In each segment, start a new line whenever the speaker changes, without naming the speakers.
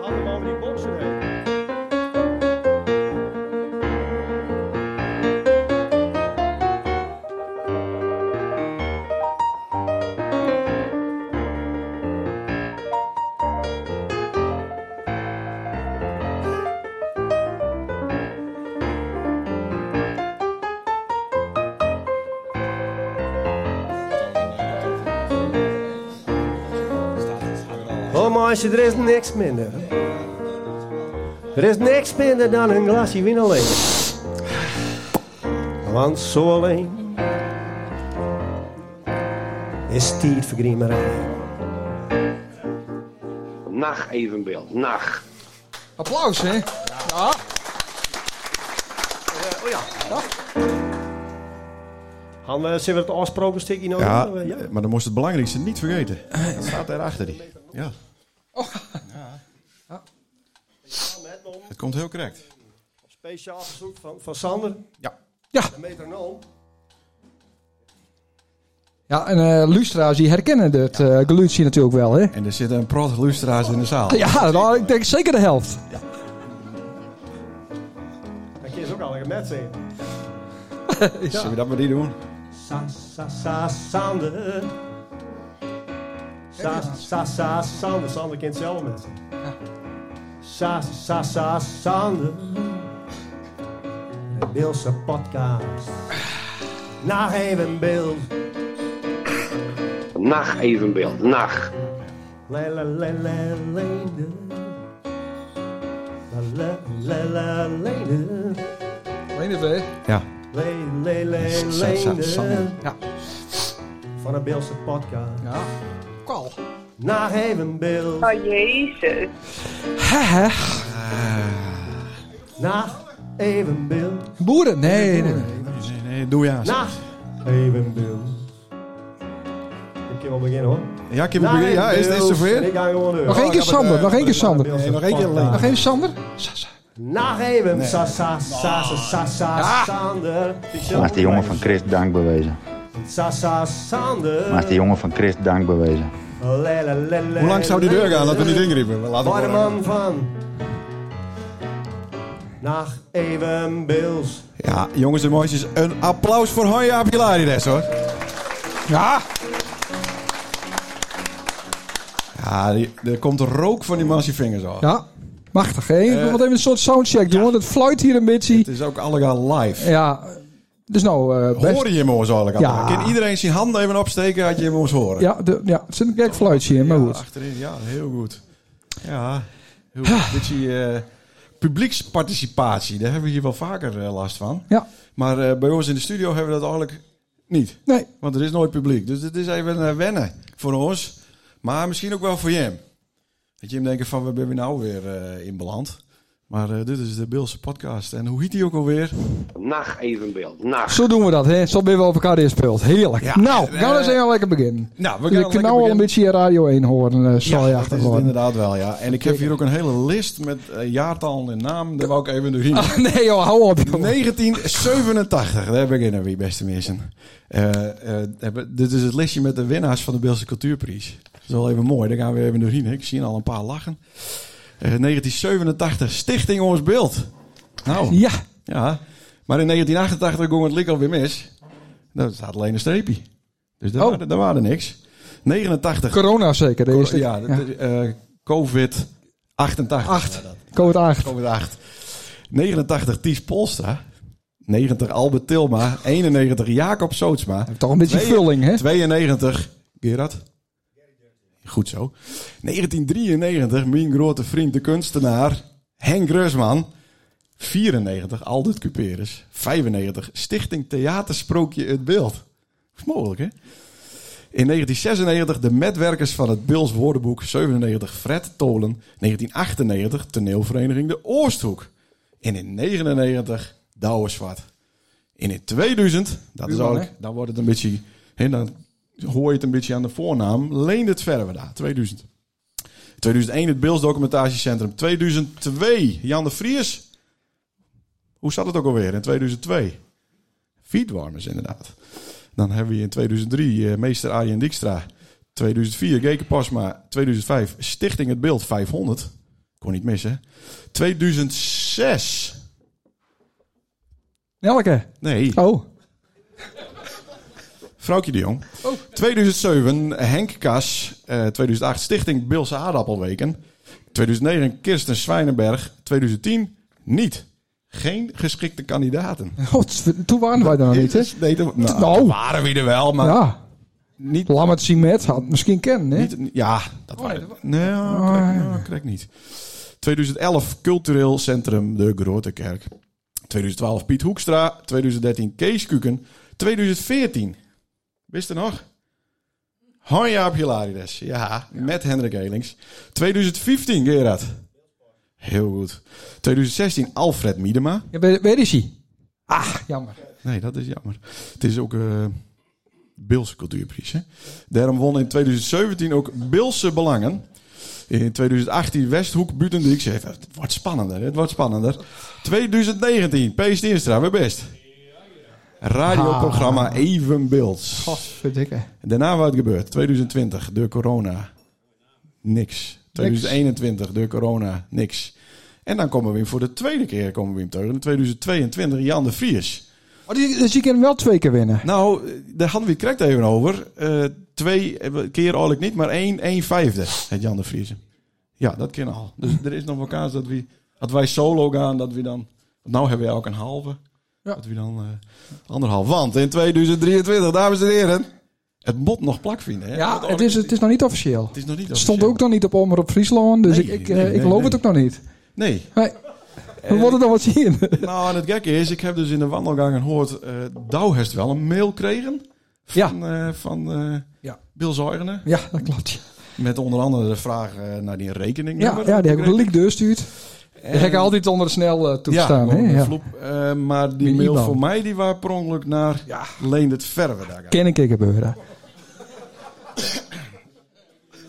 Boven die boksen heen. Meisje, er is niks minder. Er is niks minder dan een glasje wien alleen. Want zo alleen is tijd voor griemerij.
Nacht evenbeeld, nacht.
Applaus, hè? Ja.
Han, uh, zullen we het afsproken stukje nog
Ja,
ja.
maar dan moest het belangrijkste niet vergeten. Het staat daar achter die. Ja. Het komt heel correct.
Speciaal verzoek van, van Sander.
Ja.
Ja.
De metronoom.
Ja, en eh lustra's die herkennen het uh, geluidje natuurlijk wel, hè?
En er zitten een prot lustra's in de zaal.
Ja, nou, ik denk zeker de helft.
Dat kun je ook al een met zingen.
Zullen we dat maar die doen?
Sa, sa, sa, Sander. Sa, sa, sa, Sander. Sander kent zelf met zingen. Sa, sa, sa, Sander. De Beelse podcast. Naar even beeld.
Nacht evenbeeld, nacht.
Le, le, le, le, leende. Le, le, le, le, leende.
Alleen even, hè?
Ja.
Le, le, leende.
Ja.
Van de Beelse podcast.
Ja. Kwal.
Naar even beeld.
Oh jezus.
Hè, hè?
Naar even beeld.
Boeren? Nee, nee, nee.
Nee, nee, doe ja.
Naar even beeld. Ik kan wel beginnen hoor.
Ja, Kim, ja, is het
En
zover?
ik ga gewoon door.
Nog één keer Sander, nog één keer Sander.
Nee, nog één keer alleen.
Nog één Sander? Sa, sa.
Naar even. Sa, sa, sa, sa, sa, sa, Sander.
Maar de jongen van Christ dank bewezen.
Sa, sa, Sander.
Maar de jongen van Christ dank bewezen.
Hoe lang zou die deur gaan dat we niet ingriepen? Laten we
man van. Naar even Bills.
Ja, jongens en meisjes, een applaus voor Hanja Pilarides hoor.
Ja.
Ja, die, er komt rook van die Massey Fingers af.
Ja. Machtig, hè? Ik wil
Eh,
wat even een soort soundcheck doen, want het fluit hier een beetje.
Het is ook allemaal live.
Ja. Dus nou, eh best...
Hoor je hem eens eigenlijk al?
Ja.
Kan iedereen zijn handen even opsteken, had je hem eens horen?
Ja, de, ja, er zit een gek fluitje in, maar
Ja,
goed.
achterin, ja, heel goed. Ja, heel goed. Beetje eh, publieksparticipatie, daar hebben we hier wel vaker eh, last van.
Ja.
Maar bij ons in de studio hebben we dat eigenlijk niet.
Nee.
Want er is nooit publiek. Dus het is even wennen voor ons. Maar misschien ook wel voor hem. Dat je hem denkt van, waar ben we nou weer in beland? Maar eh, dit is de Beelse podcast. En hoe heet die ook alweer?
Nacht evenbeeld, nacht.
Zo doen we dat, hè? Zo ben we op elkaar ingespeeld. Heerlijk.
Ja,
nou,
eh,
gaan we eens even lekker beginnen.
Nou, we
Dus ik kan nou al een beetje je Radio 1 horen, uh,
Ja,
zal je
dat is het
worden.
inderdaad wel, ja. En ik heb hier ook een hele list met eh, jaartallen en namen. Daar wou ik even doorheen.
Ah, nee joh, hou op joh.
1987, daar beginnen we, beste mensen. Eh, eh, hebben- dit is het listje met de winnaars van de Beelse Cultuurprijs. Dat is wel even mooi, daar gaan we even doorheen. hè. Ik zie al een paar lachen. Eh, 1987, Stichting Ons Beeld. Nou,
Ja,
ja. Maar in 1988 ging het lik alweer mis. Nou, er staat alleen een streepje. Dus daar,
Oh.
waren, daar waren niks. 89.
corona zeker. De eerste.
ja, eh, COVID 88.
Acht.
Ja, dat-
Covid 8.
COVID 8. 89 Ties Polstra. 90 Albert Tilma. 91 Jacob Sootsma.
Toch een beetje vulling, hè?
92 Gerard. Goed zo. 1993 mijn grote vriend de kunstenaar Henk Grusman. 94 Aldert Cuperus. 95 Stichting Theatersprookje Het Beeld. Dat is mogelijk hè? In 1996 de metwerkers van het Bils woordenboek. 97 Fred Tolen. 1998 toneelvereniging De Oosthoek. En in 99 Douwe Zwart. En in 2000, dat is eigenlijk, dan wordt het een beetje, dan hoor je het een beetje aan de voornaam. Leen het verder daar, 2000. 2001 het Beels Documentatiecentrum. 2002 Jan de Vries. Hoe zat het ook alweer in 2002? Feedwarmers inderdaad. Dan hebben we in 2003 eh, meester Arjen Dijkstra. 2004 Geke Pasma. 2005 Stichting Het Beeld 500. Kon niet missen. 2006.
Elke.
Nee,
Oh.
Vrouwtje de Jong. 2007 Henk Kas. eh, 2008 Stichting Bilse Aardappelweken. 2009 Kirsten Zwijnenberg. 2010 niet. Geen geschikte kandidaten.
Oh, toen waren wij er nog niet, hè?
Nee, dat, nou,
Nou.
waren we er wel, maar
Ja.
niet
Lammert Simet had misschien kennen, hè?
Niet, ja, dat
Oh,
was.
nee, dat
Nee,
Oh, ja.
ja, correct niet. 2011 Cultureel Centrum De Grote Kerk. 2012 Piet Hoekstra. 2013 Kees Kuken. 2014. Wist je nog? Hanja Hilarides. Ja, met Hendrik Elings. 2015 Gerard. Heel goed. 2016 Alfred Miedema.
Ja, waar is hij? Ah, jammer.
Nee, dat is jammer. Het is ook eh Bilse cultuurprijs. Hè? Daarom won in 2017 ook Bilse Belangen. In 2018 Westhoek Butendijk. Het wordt spannender, het wordt spannender. 2019 P. Steenstra, we best. Radioprogramma Evenbeeld.
Godverdikke.
Daarna wat gebeurd? 2020, door corona. Niks. 2021, door corona. Niks. En dan komen we in voor de tweede keer komen we in terug. In 2022 Jan de Vries.
Oh, die, dus je kan hem wel twee keer winnen.
Nou, daar hadden we het correct even over. Eh, twee keer eigenlijk niet, maar één, één vijfde. Het Jan de Vriezen. Ja, dat kan al. Dus er is nog wel kans dat, we, dat wij solo gaan, dat we dan... Nou hebben we ook een halve.
Ja.
Dat we dan eh, anderhalf. Want in 2023, dames en heren, het moet nog plak vinden. Hè?
Ja, het is, het is nog niet officieel.
het is nog niet
stond ook nog niet op Omroep Friesland, dus
Nee,
ik, ik,
nee,
eh, ik
nee,
geloof
nee.
het ook nog niet.
Nee.
We moeten dan wat zien.
Nou, en het gekke is, ik heb dus in de wandelgangen gehoord... eh Douw heeft wel een mail gekregen van, eh, van eh,
Ja.
Bill Zuigenen.
Ja, dat klopt.
Met onder andere de vraag eh, naar die rekening.
Ja, ja die heb ik een link doorstuurd. Die heb ik altijd onder de snel uh, toestaan.
Ja,
hè? Ja.
vloep. Eh, maar die mail
IBAN.
voor mij die was per ongeluk naar
Ja.
Leendert Verwe. Daar.
Ken ik ik gebeuren.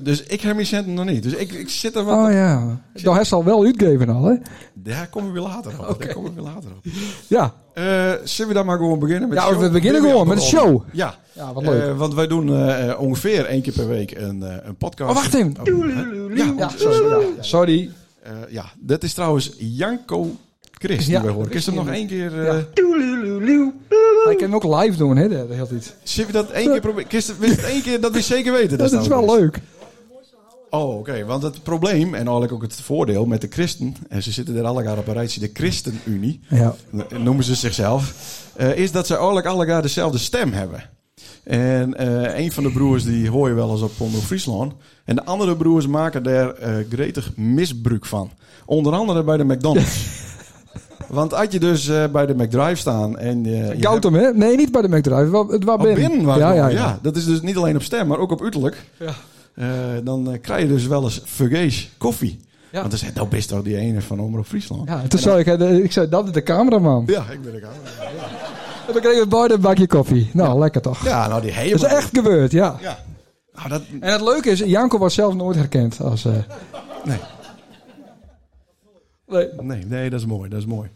Dus ik heb mijn centen nog niet. Dus ik, ik zit er wat...
Oh ja. Dat heeft al wel uitgegeven al, hè?
Daar komen we weer later op. Daar komen we weer later op.
Ja.
Eh, zullen we dan maar gewoon beginnen met
Ja,
de show?
we beginnen gewoon met de show.
Ja.
Ja, wat leuk.
Eh, want wij doen eh, ongeveer één keer per week een, eh, een podcast.
Oh, wacht even.
Oh, Ja,
sorry. Ja, Sorry.
Eh, ja, dat is trouwens Janko Christ die
Ja,
we horen.
dat
Is er
is
nog
die.
één keer... eh
Ja. Ik kan hem ook live doen, hè? De, de hele tijd.
Zullen we dat één keer proberen? Wist het één keer dat we zeker weten?
Dat
het
is
nou
wel leuk.
Oh, oké. Want het probleem, en eigenlijk ook het voordeel met de christen... en ze zitten er allemaal op een rijtje, de ChristenUnie...
Ja.
noemen ze zichzelf... eh, is dat ze eigenlijk allemaal dezelfde stem hebben. En eh, een van de broers die hoor je wel eens op Omroep Friesland... en de andere broers maken daar eh, gretig misbruik van. Onder andere bij de McDonald's. Want als je dus eh, bij de McDrive staan en... hebt-
Gautam, hè? Nee, niet bij de McDrive. Het was
Oh,
binnen.
binnen waar
ja, ja, ja.
Dat is dus niet alleen op stem, maar ook op uiterlijk.
Ja.
Dan krijg je dus wel eens vergees koffie.
Ja.
Want dan zei nou best toch die ene van Omroep Friesland.
Ja, toen zei ik, ik zei, dat is de cameraman.
Ja, ik ben er aan.
En dan kregen we beide een bakje koffie. Nou, lekker toch.
Ja, nou die hele.
Dat is echt gebeurd, ja.
Ja. Nou, dat...
En het leuke is, Janko wordt zelf nooit herkend als... eh,
Nee.
nee.
Nee, nee, dat is mooi, dat is mooi.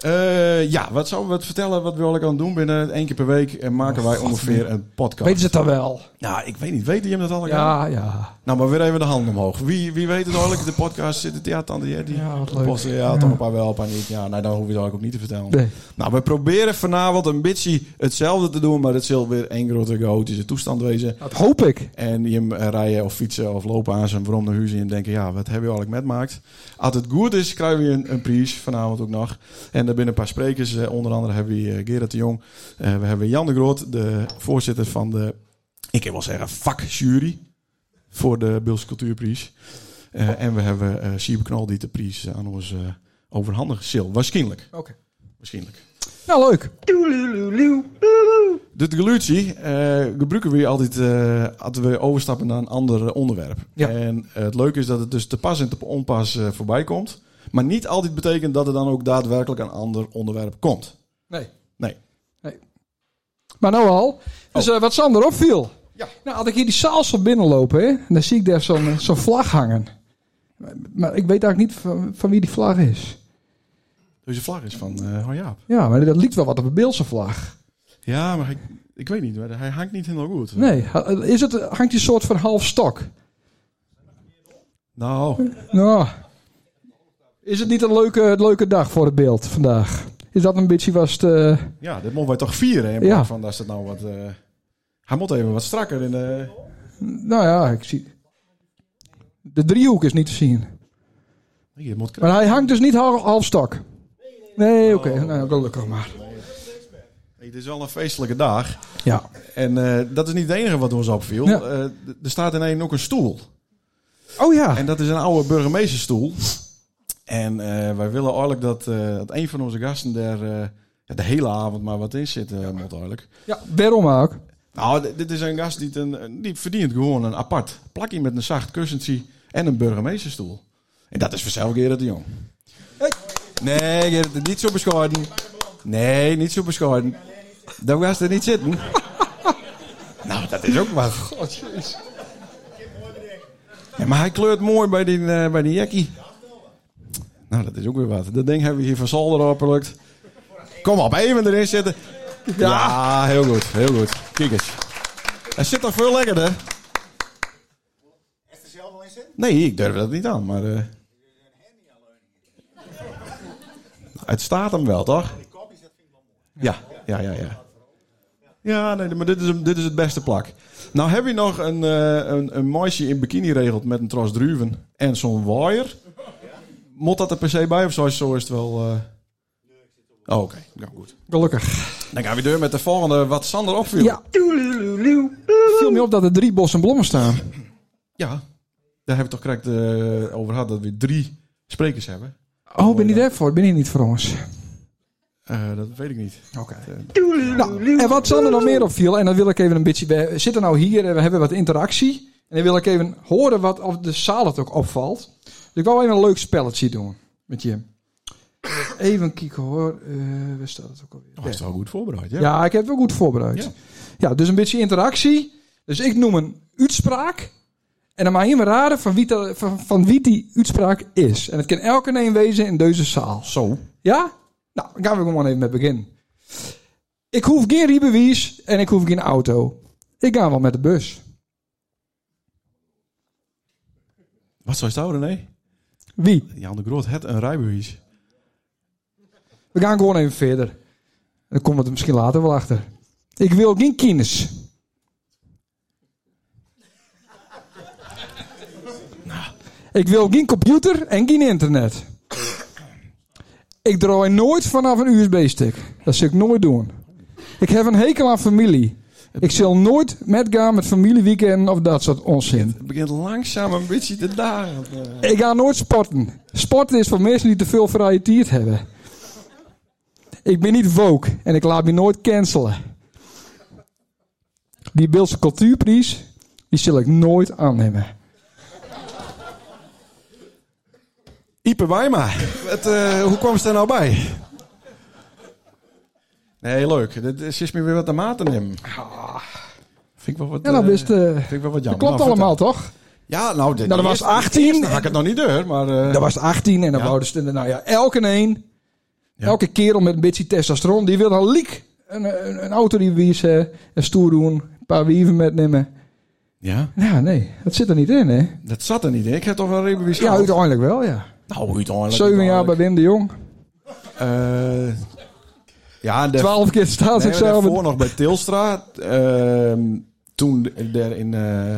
Eh, ja, wat zouden we het vertellen wat we al aan doen? Binnen één keer per week en maken wij ongeveer een podcast.
Weten ze het dan wel?
Ja, ik weet niet. Weten jullie dat al?
Ja, ja.
Nou, maar weer even de hand omhoog. Wie, wie weet het eigenlijk? De podcast zit het ja, Tante Jetty.
Ja, wat
De
leuk.
posten, ja, toch een paar wel, een paar niet. Ja, nou, dan hoef je het eigenlijk ook niet te vertellen.
Nee.
Nou, we proberen vanavond een beetje hetzelfde te doen, maar het zal weer één grote chaotische toestand wezen.
Dat hoop ik.
En je rijden of fietsen of lopen aan zijn waarom naar huis en denken, ja, wat hebben we eigenlijk metmaakt? Als het goed is, krijgen we een, een prijs vanavond ook nog. En er binnen een paar sprekers, eh, onder andere hebben we eh, Gerard de Jong. Eh, we hebben Jan de Groot, de voorzitter van de, ik wel zeggen, vakjury voor de Beelse Cultuurprijs. Eh, en we hebben eh Siebe Knol die de prijs aan ons eh, overhandig zal. Waarschijnlijk.
Oké.
Waarschijnlijk.
Nou, leuk.
Dit geluidje eh, gebruiken we altijd eh, als we overstappen naar een ander onderwerp.
Ja.
En eh, het leuke is dat het dus te pas en te onpas eh, voorbij komt. Maar niet altijd betekent dat er dan ook daadwerkelijk een ander onderwerp komt.
Nee.
Nee.
Maar nou al. Dus eh, wat Sander opviel.
Ja.
Nou, als ik hier die zaal zo binnenlopen, hè, dan zie ik daar zo'n eh, zo'n vlag hangen. Maar, maar ik weet eigenlijk niet van, van wie die vlag is.
Dus de vlag is van Han Jaap.
Ja, maar dat lijkt wel wat op een Beelse vlag.
Ja, maar hij, ik weet niet. Hij hangt niet helemaal goed.
Nee, is het, hangt die soort van half stok?
Nou,
Nou, Is het niet een leuke, leuke dag voor het beeld vandaag? Is dat een beetje was het, eh,
Ja, dit moeten wij toch vieren. In
Ja.
van dat het nou wat... eh, hij moet even wat strakker in de...
Nou ja, ik zie... De driehoek is niet te zien.
Moet
Maar hij hangt dus niet half, half stok. Nee, oké. Nou, gelukkig maar.
Het is wel een feestelijke dag.
Ja.
En eh, dat is niet het enige wat ons opviel.
Ja.
Er staat in een ook een stoel.
Oh ja.
En dat is een oude burgemeesterstoel. En eh, wij willen eigenlijk dat, eh, dat een van onze gasten daar eh, ja, de hele avond maar wat in zit, eh, moet eigenlijk.
Ja, waarom ook?
Nou, dit is een gast die, het een, die verdient gewoon een apart plakje met een zacht kussentje en een burgemeesterstoel. En dat is vanzelf Gerrit de Jong. Nee, Gerrit, niet zo bescheiden. Nee, niet zo bescheiden. Dan gaat er niet zitten. nou, dat is ook wat. Ja, maar hij kleurt mooi bij die, eh, bij die jackie. Nou, dat is ook weer wat. Dat ding hebben we hier van Zolder opgelukt. Kom op, even erin zitten. Ja. heel goed, heel goed. Kijk eens. Hij zit toch veel lekkerder? Is er zelf al in zitten? Nee, ik durf dat niet aan, maar... eh het staat hem wel, toch? Ja, ja, ja, ja. Ja, nee, maar dit is, dit is het beste plak. Nou heb je nog een, eh een, een meisje in bikini regeld met een tros druiven en zo'n waaier. Moet dat er per se bij of zo is, zo is het wel... eh? Oh, oké. Ja, goed.
Gelukkig.
Dan gaan we door met de volgende, wat Sander opviel.
Ja. Viel me op dat er drie bossen bloemen staan.
Ja, daar hebben we toch correct eh, over gehad dat we drie sprekers hebben.
Oh, ben je daarvoor? Ben je niet voor ons?
Eh, dat weet ik niet.
Oké. Nou, en wat Sander nog meer opviel, en dan wil ik even een beetje... We zitten nou hier en we hebben wat interactie. En dan wil ik even horen wat of de zaal het ook opvalt. Dus ik wou even een leuk spelletje doen met je. Even kijken hoor. Eh waar staat het ook alweer?
Dat is wel goed voorbereid, ja?
Ja, ik heb het wel goed voorbereid.
Ja.
Ja. dus een beetje interactie. Dus ik noem een uitspraak. En dan mag je me raden van wie, van, van wie die uitspraak is. En het kan elke een wezen in deze zaal.
Zo.
Ja? Nou, dan gaan we gewoon even met beginnen. Ik hoef geen rijbewijs en ik hoef geen auto. Ik ga wel met de bus.
Wat zou je houden, nee?
Wie?
Jan de Groot het een rijbewijs.
We gaan gewoon even verder. Dan we er misschien later wel achter. Ik wil geen kines. Ik wil geen computer en geen internet. Ik draai nooit vanaf een USB-stick. Dat zal ik nooit doen. Ik heb een hekel aan familie. Ik zal nooit metgaan met familieweekenden of dat soort onzin.
Het begint langzaam een beetje te dagen. Eh,
Ik ga nooit sporten. Sporten is voor mensen die te veel vrije tijd hebben. Ik ben niet woke en ik laat me nooit cancelen. Die Beeldse cultuurprijs, die zal ik nooit aannemen.
Ipe Wijma. Eh, hoe kwam ze er nou bij? Nee, leuk. Dit is is me weer wat aan maat te nemen. Vind ik wel wat...
Ja, nou
eh,
best, eh,
vind ik wel wat
dat
jammer.
klopt
Nou,
allemaal, toch?
Ja, nou... Dit,
Nou, dat was
eerst-
18.
eerst Dan ga ik het nog niet door, maar... eh,
Dat was 18 en dan
Ja.
wouden ze... Nou ja, elke een,
Ja.
elke kerel met een beetje testosteron, die wil dan liek een, een, een auto die wiezen, een stoer doen, een paar wieven metnemen.
ja,
Ja, nee, dat zit er niet in, hè?
dat zat er niet in. Ik heb toch wel een
Ja, uiteindelijk wel, ja.
Nou, uiteindelijk.
Zeven jaar bij Wim de Jong.
Eh, ja, de,
Twaalf keer
nee,
staatsexamen.
daarvoor nog bij Tilstra. Ehm, toen daar in, eh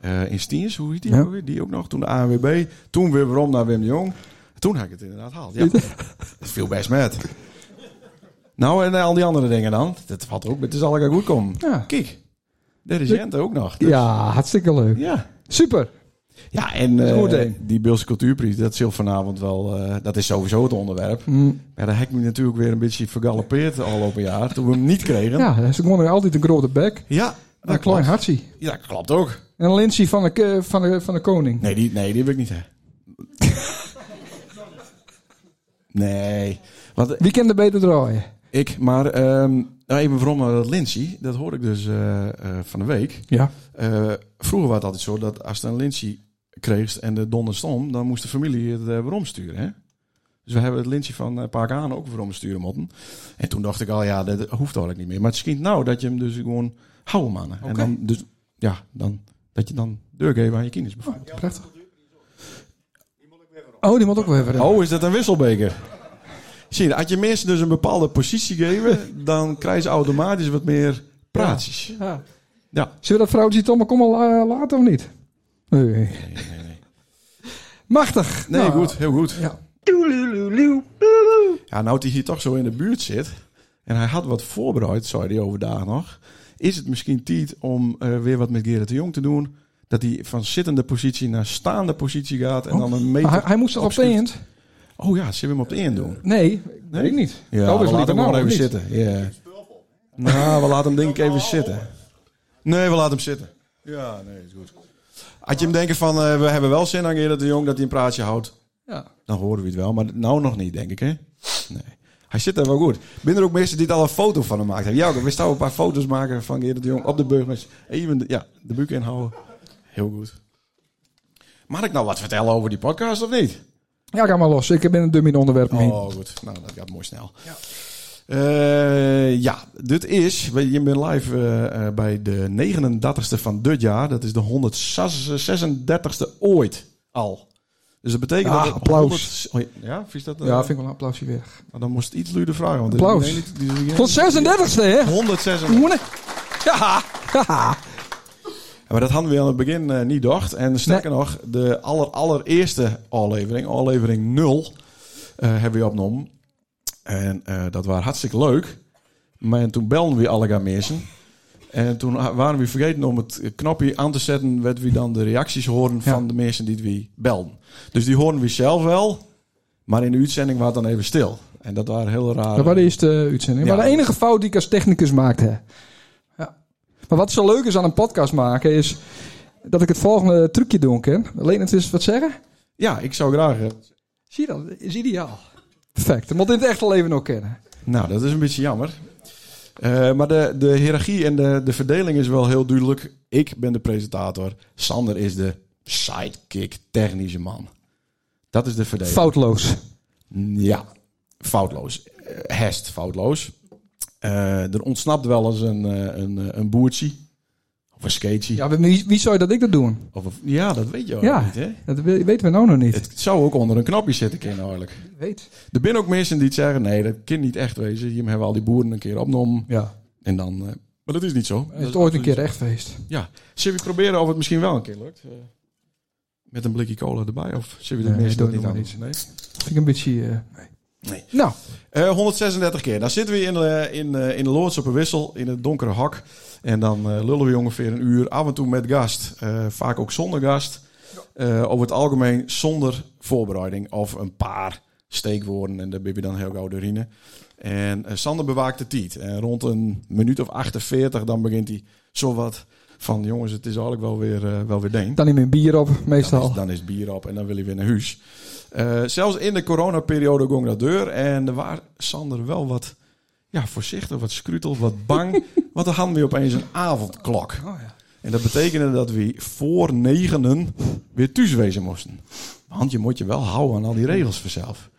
eh in Stiens, hoe heet die
Ja.
ook weer? Die ook nog. Toen de ANWB. Toen weer waarom naar Wim de Jong. Toen had ik het inderdaad gehaald. Ja, dat viel best met. Nou, en al die andere dingen dan. Dat valt ook. Het is allemaal goed komen.
Ja.
Kijk, de regent ook nog. Dus-
Ja, hartstikke leuk.
Ja.
Super.
Ja, en eh, die Beelse Cultuurprijs, dat zult vanavond wel, eh, dat is sowieso het onderwerp.
Mm,
Ja, daar heb ik me natuurlijk weer een beetje vergalopeerd al op een jaar, toen we hem niet kregen.
Ja, dat is gewoon nog altijd een grote bek.
ja dat
een klein
klopt.
hartje.
Ja, dat klopt ook.
En een lintje van de, van de, van de koning.
Nee, die, nee, die wil ik niet, hè. nee. Want
Wie kan er beter draaien?
ik, maar ehm, nou, even waarom naar dat Lindsay, dat hoor ik dus eh, eh, van de week.
Ja.
Eh, vroeger was het altijd zo dat als een Lindsay kreeg en de donder stond, dan moest de familie het uh, waarom sturen, hè. Dus we hebben het lintje van uh, Park aan ook waarom sturen moeten. En toen dacht ik al, ja, dat hoeft eigenlijk niet meer. Maar het schiet nou dat je hem dus gewoon houden, mannen. En dan, dus, ja, dan, dat je dan doorgeven aan je kinders bijvoorbeeld.
Prachtig. Oh, die moet ook wel even.
Oh, is dat een wisselbeker? Zie je, als je mensen dus een bepaalde positie geven, dan krijgen ze automatisch wat meer praatjes.
Ja.
Ja.
Zullen we dat vrouwtje toch maar komen la- laten of niet? Nee. Machtig.
Nee,
Nou,
goed, heel goed.
Ja.
Ja, nou dat hij hier toch zo in de buurt zit en hij had wat voorbereid, zei hij overdag nog, is het misschien tijd om eh, weer wat met Gerrit de Jong te doen. Dat hij van zittende positie naar staande positie gaat en dan een meter...
Hij, hij moest toch op de eind?
Oh ja, zullen we hem op de één doen?
Nee, weet ik niet.
Ja,
Oh,
we laten hem
nou,
gewoon even zitten. Ja. Nou, we laten hem denk ik even zitten. Nee, we laten hem zitten. Ja, nee, is goed. Als je hem denkt van, eh, we hebben wel zin aan Gerrit de Jong dat hij een praatje houdt,
Ja.
dan horen we het wel. Maar nou nog niet, denk ik, hè? Nee. Hij zit er wel goed. Ben er ook mensen die er al een foto van gemaakt hebben? Ja, we staan een paar foto's maken van Gerrit de Jong op de burgers. Even de, ja, de buik inhouden. Heel goed. Mag ik nou wat vertellen over die podcast of niet?
ja, ga maar los. Ik ben een dummy in onderwerp.
Oh, goed. Nou, dat gaat mooi snel. Ja, ja dit is... Je bent live eh, eh, bij de 39ste van dit jaar. Dat is de 136ste ooit al. Dus dat betekent
Ja,
dat...
applaus.
100 oh, ja, vies dat?
Ja, vind ik wel een applausje weg.
nou, dan moest het iets luider vragen. Want
Applaus.
is niet- die- die-
Tot 36e, hè?
136.
Moene. Ja.
Maar dat hadden we aan het begin niet gedacht. En sterker nog, de aller, allereerste aflevering, aflevering 0, eh, hebben we opgenomen. En eh, dat was hartstikke leuk. Maar toen belden we alle mensen. En toen waren we vergeten om het knopje aan te zetten... wat we dan de reacties horen
Ja.
van de mensen die we belden. Dus die horen we zelf wel. Maar in de uitzending was het dan even stil. En dat waren heel raar.
Dat was de eerste uitzending.
Ja.
Maar de enige fout die ik als technicus maakte. Ja. Maar wat zo leuk is aan een podcast maken is dat ik het volgende trucje doen kan. Alleen het is wat zeggen.
Ja, ik zou graag... eh,
Zie je dat? is ideaal. Perfect. Moet in het echte leven ook kennen.
Nou, dat is een beetje jammer. Eh, maar de, de hiërarchie en de, de verdeling is wel heel duidelijk. Ik ben de presentator. Sander is de sidekick, technische man. Dat is de verdeling.
Foutloos.
Ja, foutloos. Eh, Hest, foutloos. Eh, er ontsnapt wel eens een, een, een boertje. Of een.
Ja, maar wie, wie zou je dat ik dat doen?
Of een- ja, dat weet je ook
Ja.
niet, hè?
Dat we- weten we nou nog niet.
Het zou ook onder een knopje zitten kunnen, eigenlijk.
weet.
Er zijn ook mensen die het zeggen, nee, dat kan niet echt wezen. Hier hebben al die boeren een keer opgenomen.
Ja.
En dan... eh, maar dat is niet zo.
Het is ooit een keer echt geweest.
Ja. Zullen we proberen of het misschien wel een keer lukt? Eh, met een blikje cola erbij? Of zullen we de
Nee,
mensen dat niet aan
niet.
doen? Nee?
Vind ik een beetje... eh, nee.
Nee.
Nou,
Eh, 136 keer. Dan zitten we in, de in, eh, in de loods op een wissel, in het donkere hak. En dan eh, lullen we ongeveer een uur, af en toe met gast. Eh, vaak ook zonder gast. Eh, over het algemeen zonder voorbereiding. Of een paar steekwoorden. En daar ben je dan heel gauw doorheen. En Sander bewaakt de tijd. En rond een minuut of 48 dan begint hij zo wat van... Jongens, het is eigenlijk wel weer, wel weer deen.
dan neem je een bier op,
Dan
meestal.
is, dan is bier op en dan wil hij weer naar huis. Eh, zelfs in de coronaperiode ging dat deur. En er was Sander wel wat ja, voorzichtig, wat scrutel, wat bang. want dan hadden we opeens een avondklok.
Oh, ja.
En dat betekende dat we voor negenen weer thuis wezen moesten. Want je moet je wel houden aan al die regels vanzelf.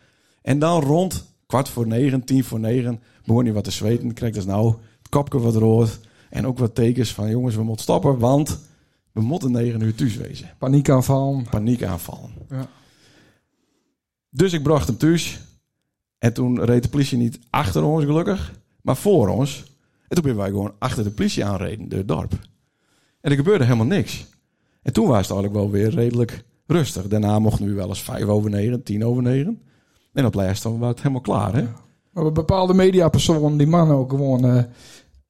En dan rond kwart voor negen, tien voor negen, begon je wat te zweten. Kreeg dus nou het kopje wat rood. En ook wat tekens van jongens, we moeten stoppen, want we moeten negen uur thuis wezen
Paniekaanval.
paniekaanvallen.
Ja.
Dus ik bracht hem thuis. En toen reed de politie niet achter ons gelukkig, maar voor ons. En toen ben wij gewoon achter de politie aanreden, door het dorp. En er gebeurde helemaal niks. En toen was het eigenlijk wel weer redelijk rustig. Daarna mochten we wel eens vijf over negen, tien over negen. En op laatst dan was het helemaal klaar, hè?
Maar bepaalde mediapersonen, die man ook gewoon eh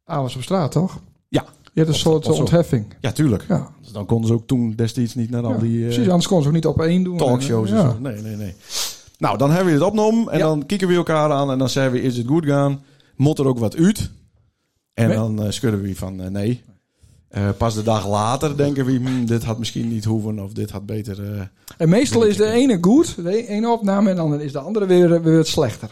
avonds op straat, toch?
Ja.
Je hebt een soort ontheffing.
Ja, tuurlijk.
Ja.
Dus dan konden ze ook toen destijds niet naar al
Ja,
die... eh,
Precies, anders kon ze ook niet op één doen.
talkshows
En,
en
ja.
zo. Nee, nee, nee. Nou, dan hebben we het opgenomen en
Ja.
dan kijken we elkaar aan en dan zeggen we, is het goed gaan? Moet er ook wat uit? En
Nee.
dan eh, schudden we van, eh, nee. Eh, pas de dag later denken we, hm, dit had misschien niet hoeven of dit had beter...
En meestal is de ene goed, de ene opname, en dan is de andere weer, weer slechter.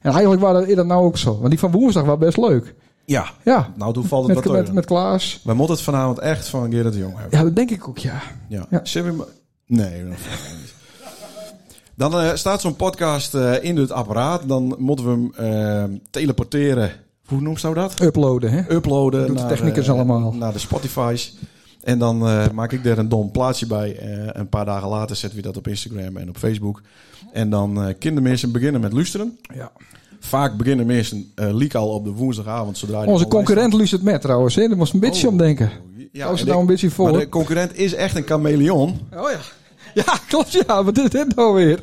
En eigenlijk was dat, is dat nou ook zo. Want die van woensdag was best leuk.
Ja,
Ja,
nou toen valt het
met,
wat
met, met Klaas.
We moeten het vanavond echt van Gerard de Jong hebben.
Ja, dat denk ik ook, ja.
Ja.
Ja.
We maar- Nee, dat niet. Dan eh, staat zo'n podcast eh, in het apparaat. Dan moeten we hem eh, teleporteren. Hoe noemt zou dat?
Uploaden, hè.
uploaden
Doet de
naar,
technicus
eh,
allemaal.
naar de Spotify's. En dan maak ik er een dom plaatsje bij. Een paar dagen later zetten we dat op Instagram en op Facebook. En dan eh kunnen mensen beginnen met luisteren.
Ja.
Vaak beginnen mensen liek al op de woensdagavond. Zodra
Onze concurrent luistert met trouwens. Hè? Daar moest een beetje
Oh.
om denken.
staat. Ja,
Hou ze nou een beetje voor.
Maar de concurrent is echt een chameleon.
Oh ja. Ja, klopt ja. Wat is dit nou weer?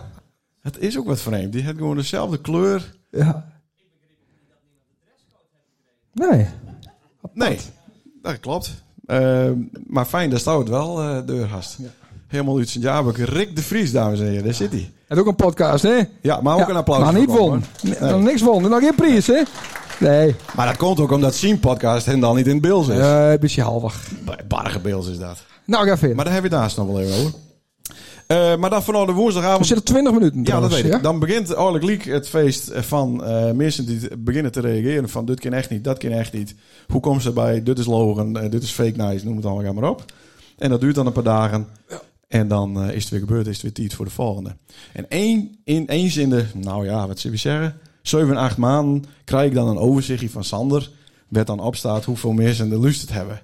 Het is ook wat vreemd. Die heeft gewoon dezelfde kleur.
Ja. Nee.
Nee, dat klopt. Eh, maar fijn, daar staat het wel, eh deurgast. Helemaal uit zijn jabek. Rick de Vries, dames en heren. Daar zit hij.
Het ook een podcast, hè?
Ja, maar ook
Ja,
een applaus.
Maar niet won. Nee. Niks won. Nog geen prijs, hè? Nee.
Maar dat komt ook omdat zijn podcast hen dan niet in het beeld is.
Eh, een beetje halvig.
Barge beeld is dat.
Nou, ga verder.
Maar daar hebben we het daar nog wel even over. Eh, maar dan vanaf de
We
woensdagavond...
zitten 20 minuten
Ja, dat
trouwens,
weet ik. Dan begint eigenlijk liek het feest van eh, mensen die beginnen te reageren van dit kan echt niet, dat kan echt niet. Hoe komen ze erbij? Dit is logen, eh, dit is fake nice, noem het allemaal maar op. En dat duurt dan een paar dagen. En dan eh, is het weer gebeurd, is het weer tijd voor de volgende. En één, in, eens in de, nou ja, wat zullen we zeggen, 7, 8 maanden krijg ik dan een overzichtje van Sander. Werd dan opstaat hoeveel mensen de lust het hebben.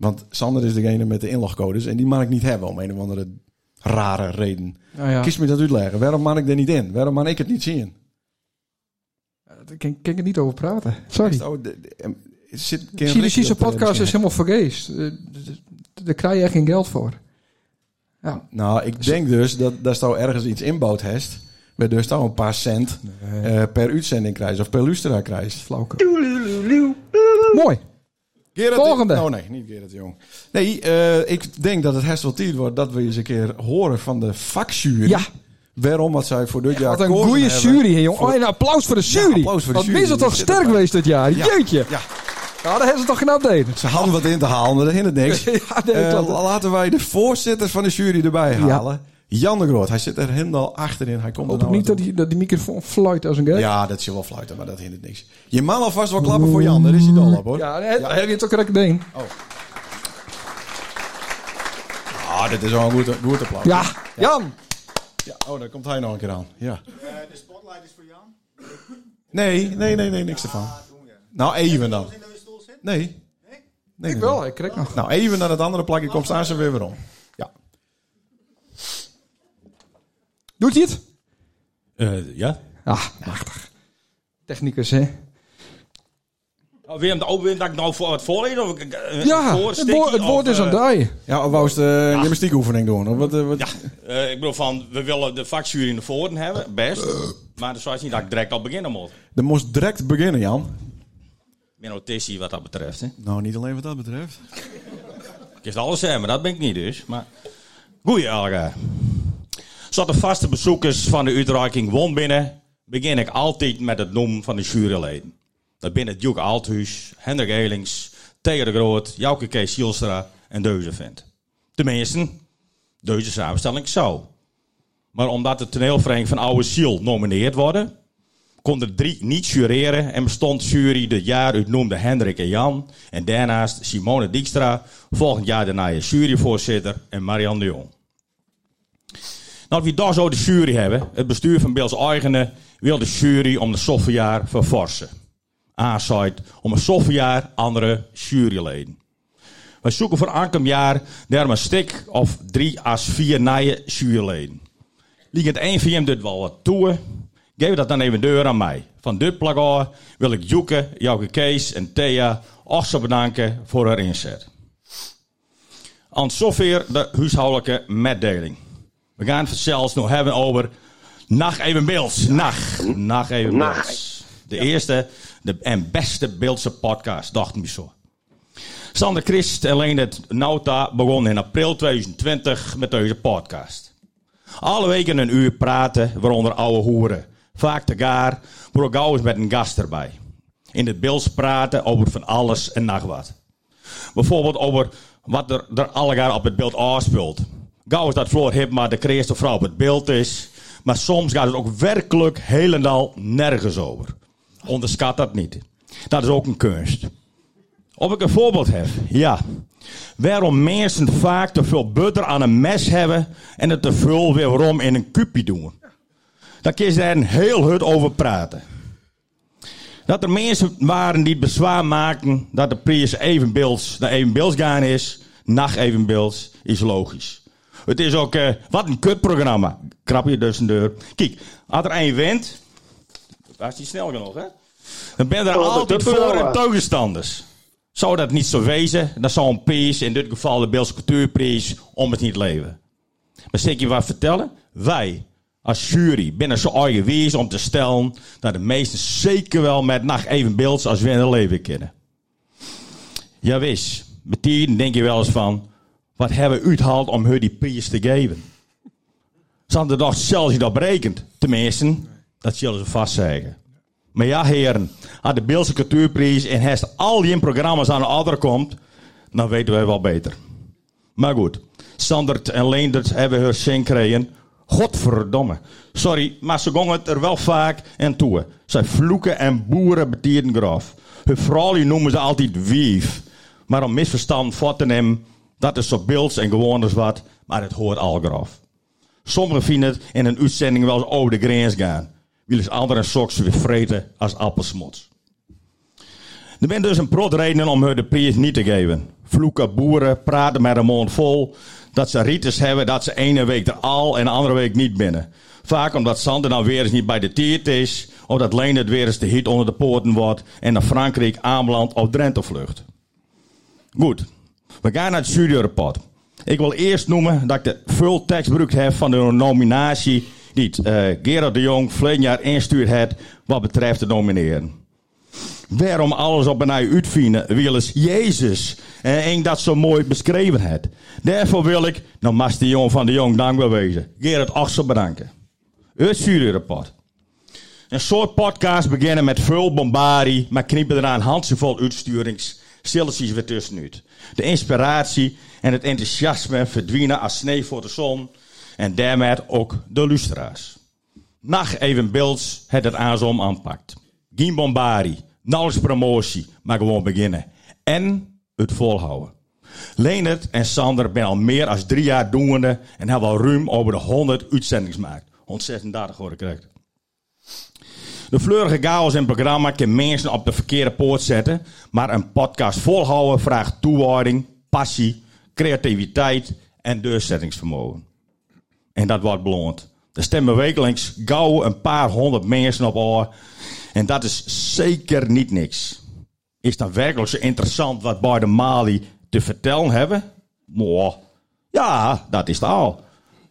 Want Sander is degene met de inlogcodes en die mag ik niet hebben om een of andere rare reden.
Nou ja.
Kies me dat uitleggen. Waarom mag ik er niet in? Waarom mag ik het niet zien?
Daar kan, kan ik er niet over praten. Sorry.
Oh, de- de- zit, eh,
podcast is helemaal vergeest. Eh, Daar krijg je echt geen geld voor. Ja.
Nou, ik denk dus dat daar zou ergens iets inbouwd heeft. Waar dus daar een paar cent eh, per uitzending krijgt. Of per luisteraar krijgt.
Flauwke. Mooi.
Gerard,
Volgende.
Oh nee, niet Gerard de Jong. Nee, eh, ik denk dat het best wel tijd wordt dat we eens een keer horen van de vakjury.
Ja.
Waarom wat zij voor dit jaar
Wat een goede jury, hè,
voor-
Oh, een applaus voor de jury.
applaus voor de
Wat
jury.
is het toch sterk geweest dit jaar.
Ja.
Jeetje.
Ja,
Nou, daar hebben ze toch deden.
ze hadden wat in te halen, maar dat hindert niks.
Ja, nee, klopt.
laten wij de voorzitter van de jury erbij halen. Jan de Groot. Hij zit er helemaal achterin. Hij komt er
Hoop
nou
niet dat die, dat die microfoon fluit als een gek.
Ja, dat is je wel fluiten, maar dat hindert niks. Je mag alvast wel klappen voor Jan. Daar is hij dol op, hoor.
Ja, heb je toch correct deen.
Ah, dit is wel een goed, goed applaus.
Ja, Jan.
Ja, Oh, daar komt hij nog een keer aan. Ja. de spotlight is voor Jan? Nee, nee, nee, nee, niks ervan. Nou, even dan. Nee. Nee, nee,
Ik
nee.
wel, ik krijg nog.
Nou, even naar het andere plakje komt staan ze weer weer om. Ja.
Doet hij het?
Eh, ja.
Ah, machtig. Technicus, hè?
Oh, Willem, oh, Willem, dat ik nou voor het voorlezen? Of, eh,
Ja,
voor,
het, woord, het woord
of,
is
eh,
aan die.
Ja, of wou ze de gymnastiekoefening doen? Of wat, eh, wat?
Ja, eh, ik bedoel van, we willen de vakjury naar voren hebben, best. Maar dat is niet dat ik direct al beginnen moet.
Er moest direct beginnen, Jan.
Ben notitie wat dat betreft. Hè.
Nou, niet alleen wat dat betreft.
Ik kan alles zeggen, maar dat ben ik niet dus. Maar... Goeie, Alga. Zat de vaste bezoekers van de uitreiking won binnen, begin ik altijd met het noemen van de juryleden. Dat binnen Duke Althuis, Hendrik Elings, Theo de Groot, Jouke Kees en Deuze vindt. Tenminste, deze samenstelling zou. Maar omdat de toneelvereniging van Oude Ziel nomineerd worden, kon er drie niet jureren en bestond jury dit jaar uit noemde Hendrik en Jan. En daarnaast Simone Dijkstra, volgend jaar daarna je juryvoorzitter en Marianne de Jong. Nou, wie daar zo de jury hebben, het bestuur van Beels Eigene wil de jury om de softwarejaar verforsen. Aanzaaid om een softwarejaar andere juryleden. Wij zoeken voor aankomend jaar daarom een of drie à vier nieuwe juryleden. Liegend één hem dit wel wat toe. Geef dat dan even deur aan mij. Van dit plak af wil ik Joeke, Jouke Kees en Thea ook bedanken voor haar inzet. Aan zover de huishoudelijke meddeling. We gaan het zelfs nog hebben over Nacht even beelds. Nacht. Nacht even
Nacht.
beelds. De eerste de, en beste beeldse podcast, dacht me zo. Sander Christ en Leendert Nauta begonnen in april 2020 met deze podcast. Alle weken een uur praten, waaronder oude hoeren. Vaak te gaar, maar ook gauw eens met een gast erbij. In het beeld praten over van alles en nog wat. Bijvoorbeeld over wat er, er allegaar op het beeld afspeelt. Gauw dat Floor Hipma de creëerste vrouw op het beeld is. Maar soms gaat het ook werkelijk helemaal nergens over. Onderschat dat niet. Dat is ook een kunst. Of ik een voorbeeld heb? Ja. Waarom mensen vaak te veel butter aan een mes hebben en het te veel weer waarom in een kupje doen. Daar kun je daar een heel hut over praten. Dat er mensen waren die bezwaar maken dat de prijs evenbeelds naar evenbeelds gaan is, Nacht evenbeeld is logisch. Het is ook, eh, wat een kutprogramma. Krap je dus een deur. Kijk, als er een wint, was die snel genoeg, hè? Dan ben er
Oh,
altijd voor- en tegenstanders. Zou dat niet zo wezen, dan zou een prijs, in dit geval de Beelse Cultuurprijs, om het niet leven. Maar ik je wat vertellen? Wij, als jury, binnen zo eigen wees om te stellen dat de meesten zeker wel met nacht evenbeelds als we in het leven kennen. Ja, wist. Met die denk je wel eens van, wat hebben we uitgehaald om hun die prijs te geven? Hadden toch zelfs niet op berekend. Tenminste, dat zullen ze vast zeggen. Maar ja, heren, als de Beelse Cultuurprijs en hest al die programma's aan de adder komt, dan weten wij wel beter. Maar goed, Sandert en Leendert hebben hun zin gekregen. Godverdomme. Sorry, maar ze gongen het er wel vaak en toe. Zij vloeken en boeren betieren graf. Hun vrouw noemen ze altijd wief. Maar om misverstand voor te nemen, dat is zo beelds en gewoon wat, maar het hoort al graf. Sommigen vinden het in een uitzending wel eens over de grens gaan. Willen anderen soks weer vreten als appelsmots. Er zijn dus een prot redenen om hun de prijs niet te geven. Vloeken boeren praten met een mond vol dat ze rites hebben dat ze ene week er al en de andere week niet binnen. Vaak omdat Sander dan weer eens niet bij de tiert is, of dat Leen het weer eens de hit onder de poorten wordt en naar Frankrijk aanbelandt of Drenthe vlucht. Goed, we gaan naar het juryrapport. Ik wil eerst noemen dat ik de full tekst gebruikt heb van de nominatie die uh, Gerard de Jong verleden jaar instuurd heeft wat betreft te nomineren. Waarom alles op een ei uitvinden, wil eens Jezus. En ik dat zo mooi beschreven heeft. Daarvoor wil ik, nou Master jong van de jong dankbaar wezen. Gerard Achsel bedanken. Het juryrapport. Een soort podcast beginnen met veel bombardie, maar knippen eraan handjevol uitsturings uitsturings, stilletjes weer tussenuit. De inspiratie en het enthousiasme verdwijnen als sneeuw voor de zon en daarmee ook de luisteraars. Nacht even beelds het het aanzom aanpakt. Geen bombardie, nauwelijks promotie, maar gewoon beginnen. En het volhouden. Leonard en Sander zijn al meer dan drie jaar doende en hebben al ruim over de 100 uitzendings gemaakt. 136 hoor ik. De fleurige chaos in programma kan mensen op de verkeerde poort zetten, maar een podcast volhouden vraagt toewijding, passie, creativiteit en doorzettingsvermogen. En dat wordt beloond. Er stemmen wekelijks gauw een paar honderd mensen op oor. En dat is zeker niet niks. Is dan werkelijk zo interessant wat bij de Mali te vertellen hebben? Mooi. Ja, dat is het al.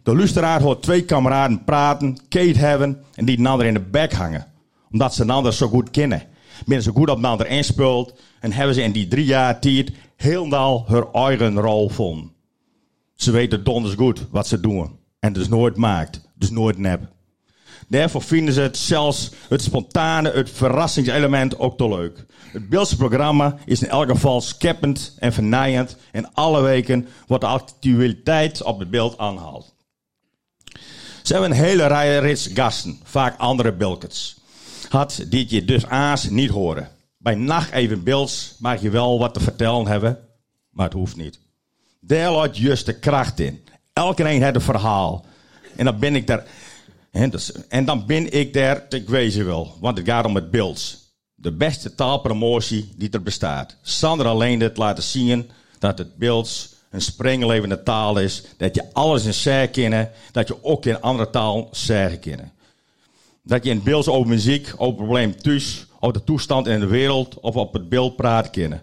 De luisteraar hoort twee kameraden praten, Kate hebben en die een ander in de bek hangen. Omdat ze een ander zo goed kennen. Ben ze goed op ander inspeelt en hebben ze in die drie jaar tijd helemaal hun eigen rol vonden. Ze weten donders goed wat ze doen. En dus nooit maakt, dus nooit nep. Daarvoor vinden ze het zelfs het spontane, het verrassingselement ook te leuk. Het Beeldse programma is in elk geval scheppend en vernijend. En alle weken wordt de actualiteit op het beeld aangehaald. Ze hebben een hele rij rits gasten, vaak andere bilkets. Had die je dus aas niet horen. Bij nacht even beelds mag je wel wat te vertellen hebben, maar het hoeft niet. Daar laat juist de kracht in. Elke een heeft een verhaal. En dan ben ik daar. En, dus- en dan ben ik daar te wezen wil. Want het gaat om het beeld. De beste taalpromotie die er bestaat. Sander alleen dit laten zien dat het beeld een springlevende taal is. Dat je alles in zeggen kennen. Dat je ook in andere taal zeggen kennen. Dat je in beeld over muziek, over problemen thuis, over de toestand in de wereld of op het beeld praten kennen.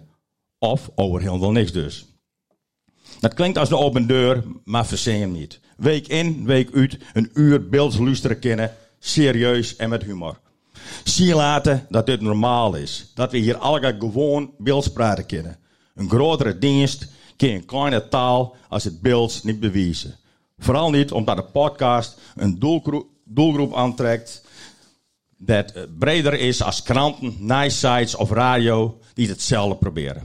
Of over helemaal niks dus. Dat klinkt als een open deur, maar verzin hem niet. Week in, week uit, een uur beeldslusteren kennen, serieus en met humor. Zie laten dat dit normaal is. Dat we hier allemaal gewoon beeldspraten kennen. Een grotere dienst kun je een kleine taal als het beeld niet bewijzen. Vooral niet omdat de podcast een doelgroep aantrekt dat eh, breder is als kranten, nice sites of radio die hetzelfde proberen.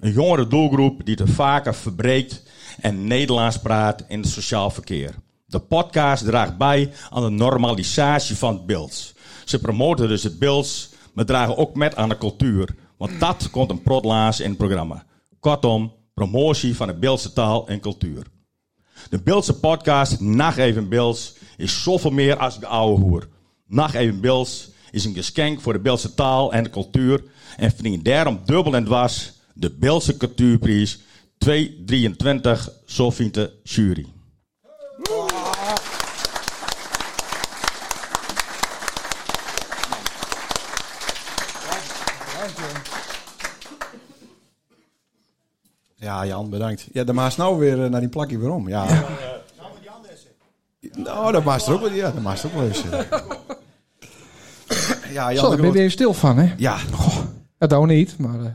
Een jongere doelgroep die te vaker verbreekt en Nederlands praat in het sociaal verkeer. De podcast draagt bij aan de normalisatie van het beeld. Ze promoten dus het beeld, maar dragen ook met aan de cultuur. Want dat komt een protlaas in het programma. Kortom, promotie van de Beeldse taal en cultuur. De Beeldse podcast Nacht Even Beelds is zoveel meer als de oude hoer. Nacht Even Beelds is een geschenk voor de Beeldse taal en de cultuur en verdient daarom dubbel en dwars de Beeldse Cultuurprijs 223, zo vindt de jury.
Ja, Jan, bedankt. Ja, dan maakt nou weer eh, naar die plakje weer om. Ja. Nou, dat maakt er ook wel, ja, dat maakt er ook wel zitten. Ja, Jan
Zo,
de
daar ben je
Groot.
weer stil van, hè?
Ja,
Dat nou niet, maar... eh,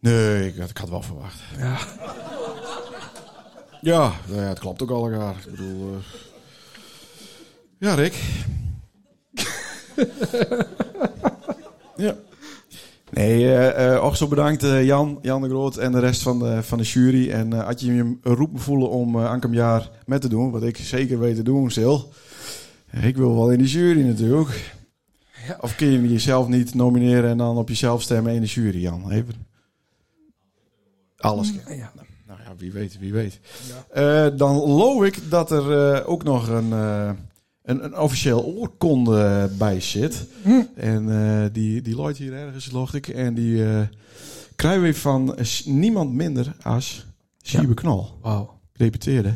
nee, ik, had- ik had wel verwacht.
ja.
Ja, nou ja, het klopt ook al elkaar. Ik bedoel... eh, Ja, Rick. ja. Nee, ook zo bedankt Jan, Jan de Groot en de rest van de, van de jury. En had je je een roep voelen om aankomend jaar met te doen, wat ik zeker weet te doen, Sil. Ik wil wel in die jury natuurlijk. Of kun je jezelf niet nomineren en dan op jezelf stemmen in de jury, Jan? Even. Alles.
ja.
Nou ja, wie weet, wie weet. Eh, dan geloof ik dat er eh, ook nog een, eh, een, een officieel oorkonde bij zit. En eh, die, die looit hier ergens, geloof ik. En die krijgen we van niemand minder als Siebe Knol,
Wauw.
gedeputeerde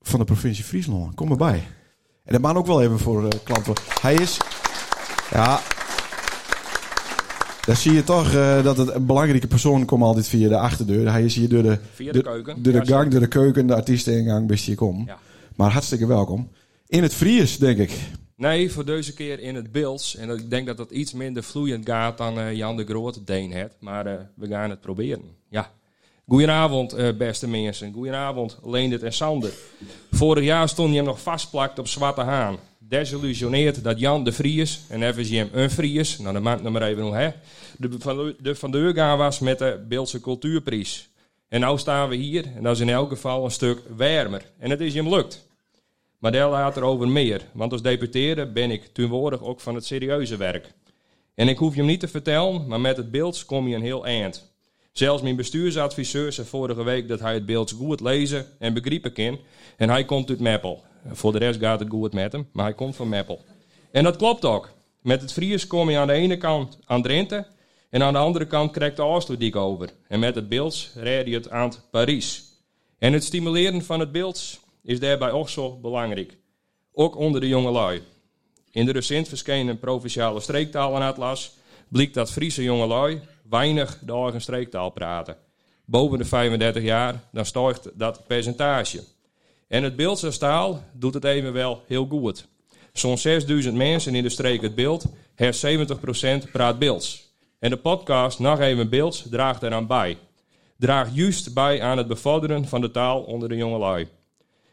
van de provincie Friesland. Kom erbij. En dat mag ook wel even voor klanten. Hij is... Ja... Daar zie je toch eh, dat het een belangrijke persoon komt altijd via de achterdeur. Hij is hier door de,
Via de
door de
Ja,
gang, door de keuken, de artiesteningang, best je komt.
Ja.
Maar hartstikke welkom. In het Fries, denk ik.
Nee, voor deze keer in het Beels. En ik denk dat dat iets minder vloeiend gaat dan eh, Jan de Groot deen het. Maar eh, we gaan het proberen. Ja. Goedenavond, beste mensen. Goedenavond, Leendert en Sander. Vorig jaar stond je hem nog vastplakt op Zwarte Haan. Desillusioneerd dat Jan de Vries, en hem een Fries, nou dan maakt nog maar even hoe hè, de, van, de van was met de Beeldse Cultuurprijs. En nu staan we hier, en dat is in elk geval een stuk warmer. En het is hem lukt. Maar daar later over meer, want als deputeerde ben ik tegenwoordig ook van het serieuze werk. En ik hoef je hem niet te vertellen, maar met het beeld kom je een heel eind. Zelfs mijn bestuursadviseur zei vorige week dat hij het beeld goed lezen en begrijpen kan. En hij komt uit Meppel. Voor de rest gaat het goed met hem, maar hij komt van Meppel. En dat klopt ook. Met het Fries kom je aan de ene kant aan Drenthe en aan de andere kant krijgt de Oosterdiek over. En met het beeld red je het aan Parijs. En het stimuleren van het beeld is daarbij ook zo belangrijk. Ook onder de jonge lui. In de recent verschenen provinciale streektaalenatlas blijkt dat Friese jongelui weinig de eigen streektaal praten. Boven de 35 jaar, dan stijgt dat percentage. En het Beeldse taal doet het evenwel heel goed. Zo'n 6000 mensen in de streek het beeld, her 70% praat Beelds. En de podcast Nog Even Beelds draagt eraan bij. Draagt juist bij aan het bevorderen van de taal onder de jongelui.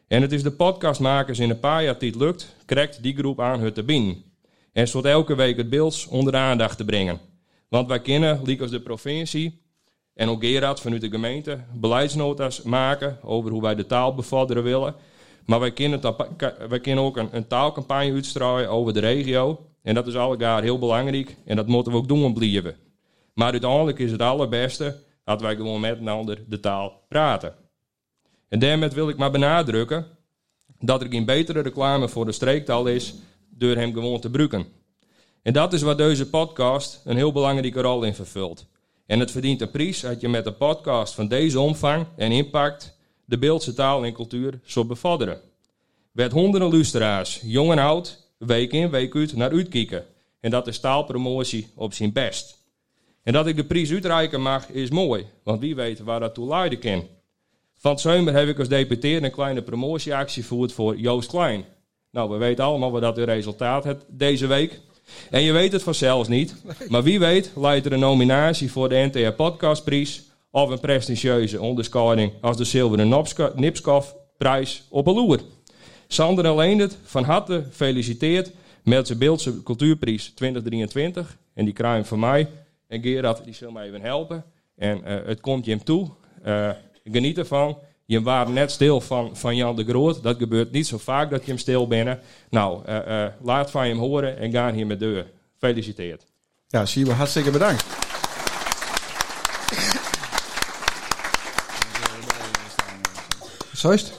En het is de podcastmakers in een paar jaar tijd lukt, krijgt die groep aan het te. En zodat elke week het beeld onder de aandacht te brengen. Want wij kunnen, liek als de provincie en ook Gerard vanuit de gemeente, beleidsnota's maken over hoe wij de taal bevorderen willen. Maar wij kunnen, kunnen ook een, een taalcampagne uitstralen over de regio. En dat is allegaar heel belangrijk en dat moeten we ook doen blijven. Maar uiteindelijk is het allerbeste dat wij gewoon met een ander de taal praten. En daarmee wil ik maar benadrukken dat er geen betere reclame voor de streektaal is door hem gewoon te gebruiken. En dat is waar deze podcast een heel belangrijke rol in vervult. En het verdient een prijs dat je met een podcast van deze omvang en impact de Beeldse taal en cultuur zo bevorderen. Werd honderden luisteraars, jong en oud, week in week uit naar uitkijken. En dat is taalpromotie op zijn best. En dat ik de prijs uitreiken mag is mooi, want wie weet waar dat toe leiden kan. Van zomer heb ik als deputeerde een kleine promotieactie gevoerd voor Joost Klein. Nou, we weten allemaal wat dat het resultaat heeft deze week. En je weet het vanzelfs niet. Maar wie weet leidt er een nominatie voor de NTR Podcastprijs of een prestigieuze onderscheiding als de Zilveren Nopska- Nipskoff-prijs op een loer. Sander en Leendert, van harte gefeliciteerd met zijn Beeldse Cultuurprijs 2023. En die krijg je van mij. En Gerard, die zal mij even helpen. En eh, het komt je hem toe. Eh, geniet ervan. Je waren net stil van, van Jan de Groot. Dat gebeurt niet zo vaak dat je hem stil bent. Nou, eh, eh, laat van je hem horen en ga hier met deur. Gefeliciteerd.
Ja, Siebe, hartstikke bedankt.
Zo is het.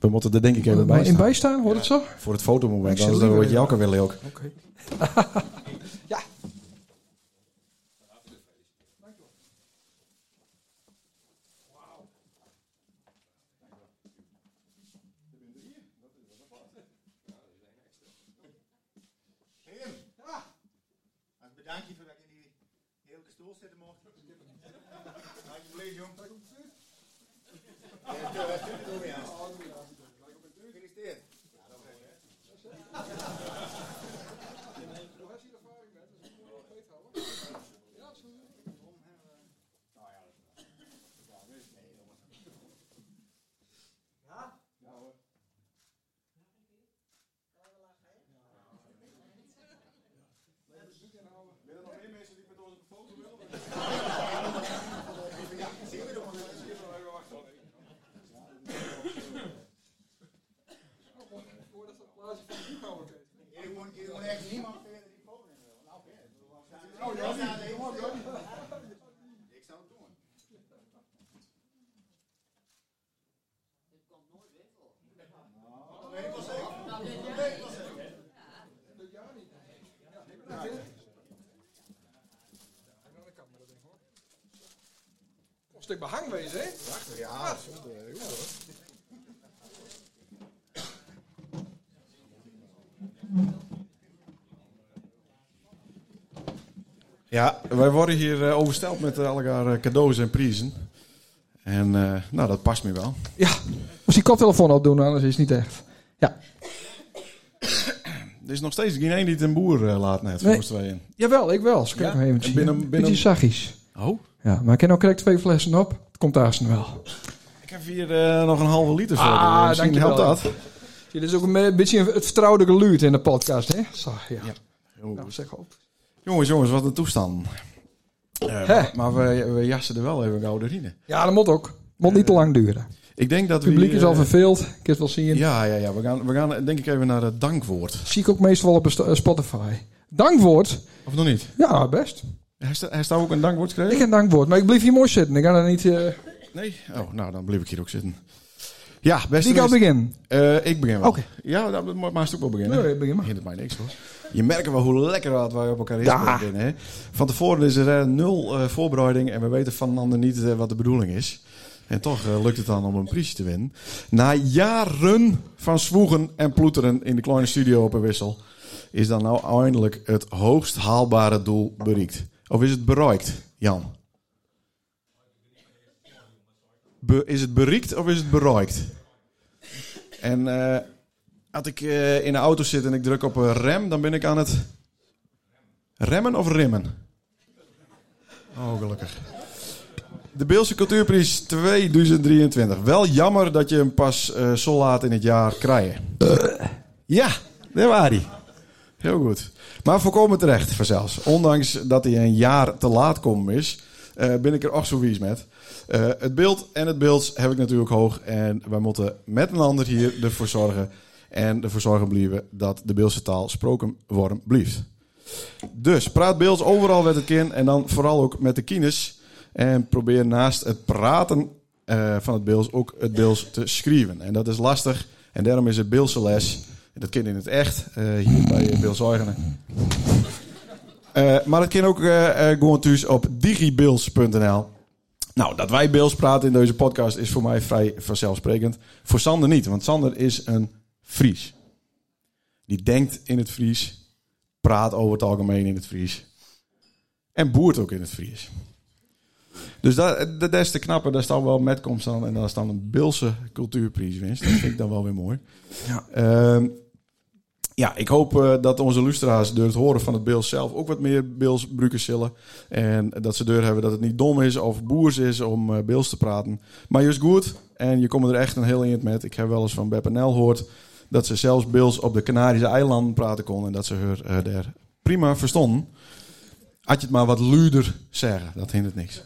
We moeten er denk ik even bij
in
staan.
bijstaan, hoort het zo?
Voor het fotomoment, anders dan word je
liever-
elke wel ook.
Oké.
stoel zitten mocht. Alsjeblieft, jong. Gefeliciteerd. Jullie moeten jullie moeten echt niemand verder die foto in willen. Nou, oké. Nou, ja, nee, Ik zou het doen. Dat weet ik wel zeker. Dat weet ik wel zeker.
Een stuk behang wezen, hè?
Ja,
Ja, wij worden hier eh, oversteld met elkaar eh, cadeaus en prijzen. En eh, nou, dat past me wel.
Ja. Moest die koptelefoon opdoen, anders is het niet echt. Ja.
Er is nog steeds geen één die het een boer eh, laat net,
Nee.
voor ons tweeën.
Jawel, ik wel. Ze
Ja?
kijken even
En binnen-
zien.
binnen-
Beetje zachtjes.
Oh?
Ja, maar ik ken ook direct twee flessen op. Het komt daar snel wel.
Ik heb hier eh, nog een halve liter voor.
Ah,
je. Misschien
dankjewel.
helpt dat.
Zie, dit is ook een be- beetje het vertrouwde geluid in de podcast, hè? Zo, ja.
Ja.
Nou, zeg op.
Jongens, jongens, wat een toestand. Eh, maar we, we jassen er wel even gauw doorheen.
Ja, dat moet ook. Moet niet te lang duren.
Ik denk dat
Het publiek
we...
is al
eh,
verveeld. Ik het wel zien.
Ja, ja, ja. We gaan, we gaan denk ik even naar het dankwoord.
Zie ik ook meestal op eh, Spotify. Dankwoord?
Of nog niet?
Ja, best.
Hij staat, ook een dankwoord
Ik
geschreven?
heb dankwoord, maar ik blijf hier mooi zitten. Ik ga er niet... eh
Nee? Oh, nou, dan blijf ik hier ook zitten. Ja, beste
Wie kan beginnen?
Eh, ik begin wel.
Oké.
Ja, dat mag maar een stuk wel beginnen.
Nee, begin maar.
Hindert mij niks hoor. Je merkt wel hoe lekker dat wij op elkaar inspelen. Hè? Van tevoren is er eh, nul voorbereiding en we weten van een ander niet wat de bedoeling is. En toch lukt het dan om een prijs te winnen. Na jaren van zwoegen en ploeteren in de kleine studio op een wissel, is dan nou eindelijk het hoogst haalbare doel bereikt. Of is het bereikt, Jan? Be- is het bereikt of is het bereikt? En eh, als ik eh, in de auto zit en ik druk op rem, dan ben ik aan het remmen of rimmen? Oh, gelukkig. De Beelse Cultuurprijs 2023. Wel jammer dat je hem pas eh, zo laat in het jaar krijgt. Ja, daar was hij. Heel goed. Maar volkomen terecht, vanzelfs. Ondanks dat hij een jaar te laat komen is, eh, ben ik er ook zo wies met. Eh, het beeld en het beeld heb ik natuurlijk hoog. En wij moeten met een ander hier ervoor zorgen. En ervoor zorgen blijven dat de Beelse taal gesproken worden blijft. Dus praat Beels overal met het kind. En dan vooral ook met de kines. En probeer naast het praten eh, van het Beels ook het Beels te schrijven. En dat is lastig. En daarom is het Beelse les. Dat kind in het echt. eh, hier bij Beels Eigenen. Eh, maar het kan ook eh, eh, gewoon thuis op digibils.nl. Nou, dat wij Beels praten in deze podcast is voor mij vrij vanzelfsprekend. Voor Sander niet, want Sander is een Fries. Die denkt in het Fries, praat over het algemeen in het Fries. En boert ook in het Fries. Dus dat, dat is te knappen, daar staan wel metkomst aan. En daar staan een Beelse cultuurprijs winst. Dat vind ik dan wel weer mooi.
Ja.
Ehm, ja, ik hoop eh, dat onze lustra's door het horen van het beeld zelf ook wat meer beels gebruiken zullen. En dat ze deur hebben dat het niet dom is of boers is om eh beels te praten. Maar juist goed. En je komt er echt een heel eind met. Ik heb wel eens van Beppernel gehoord dat ze zelfs beels op de Canarische eilanden praten kon. En dat ze haar eh, daar prima verstonden. Had je het maar wat luider zeggen, dat hindert niks.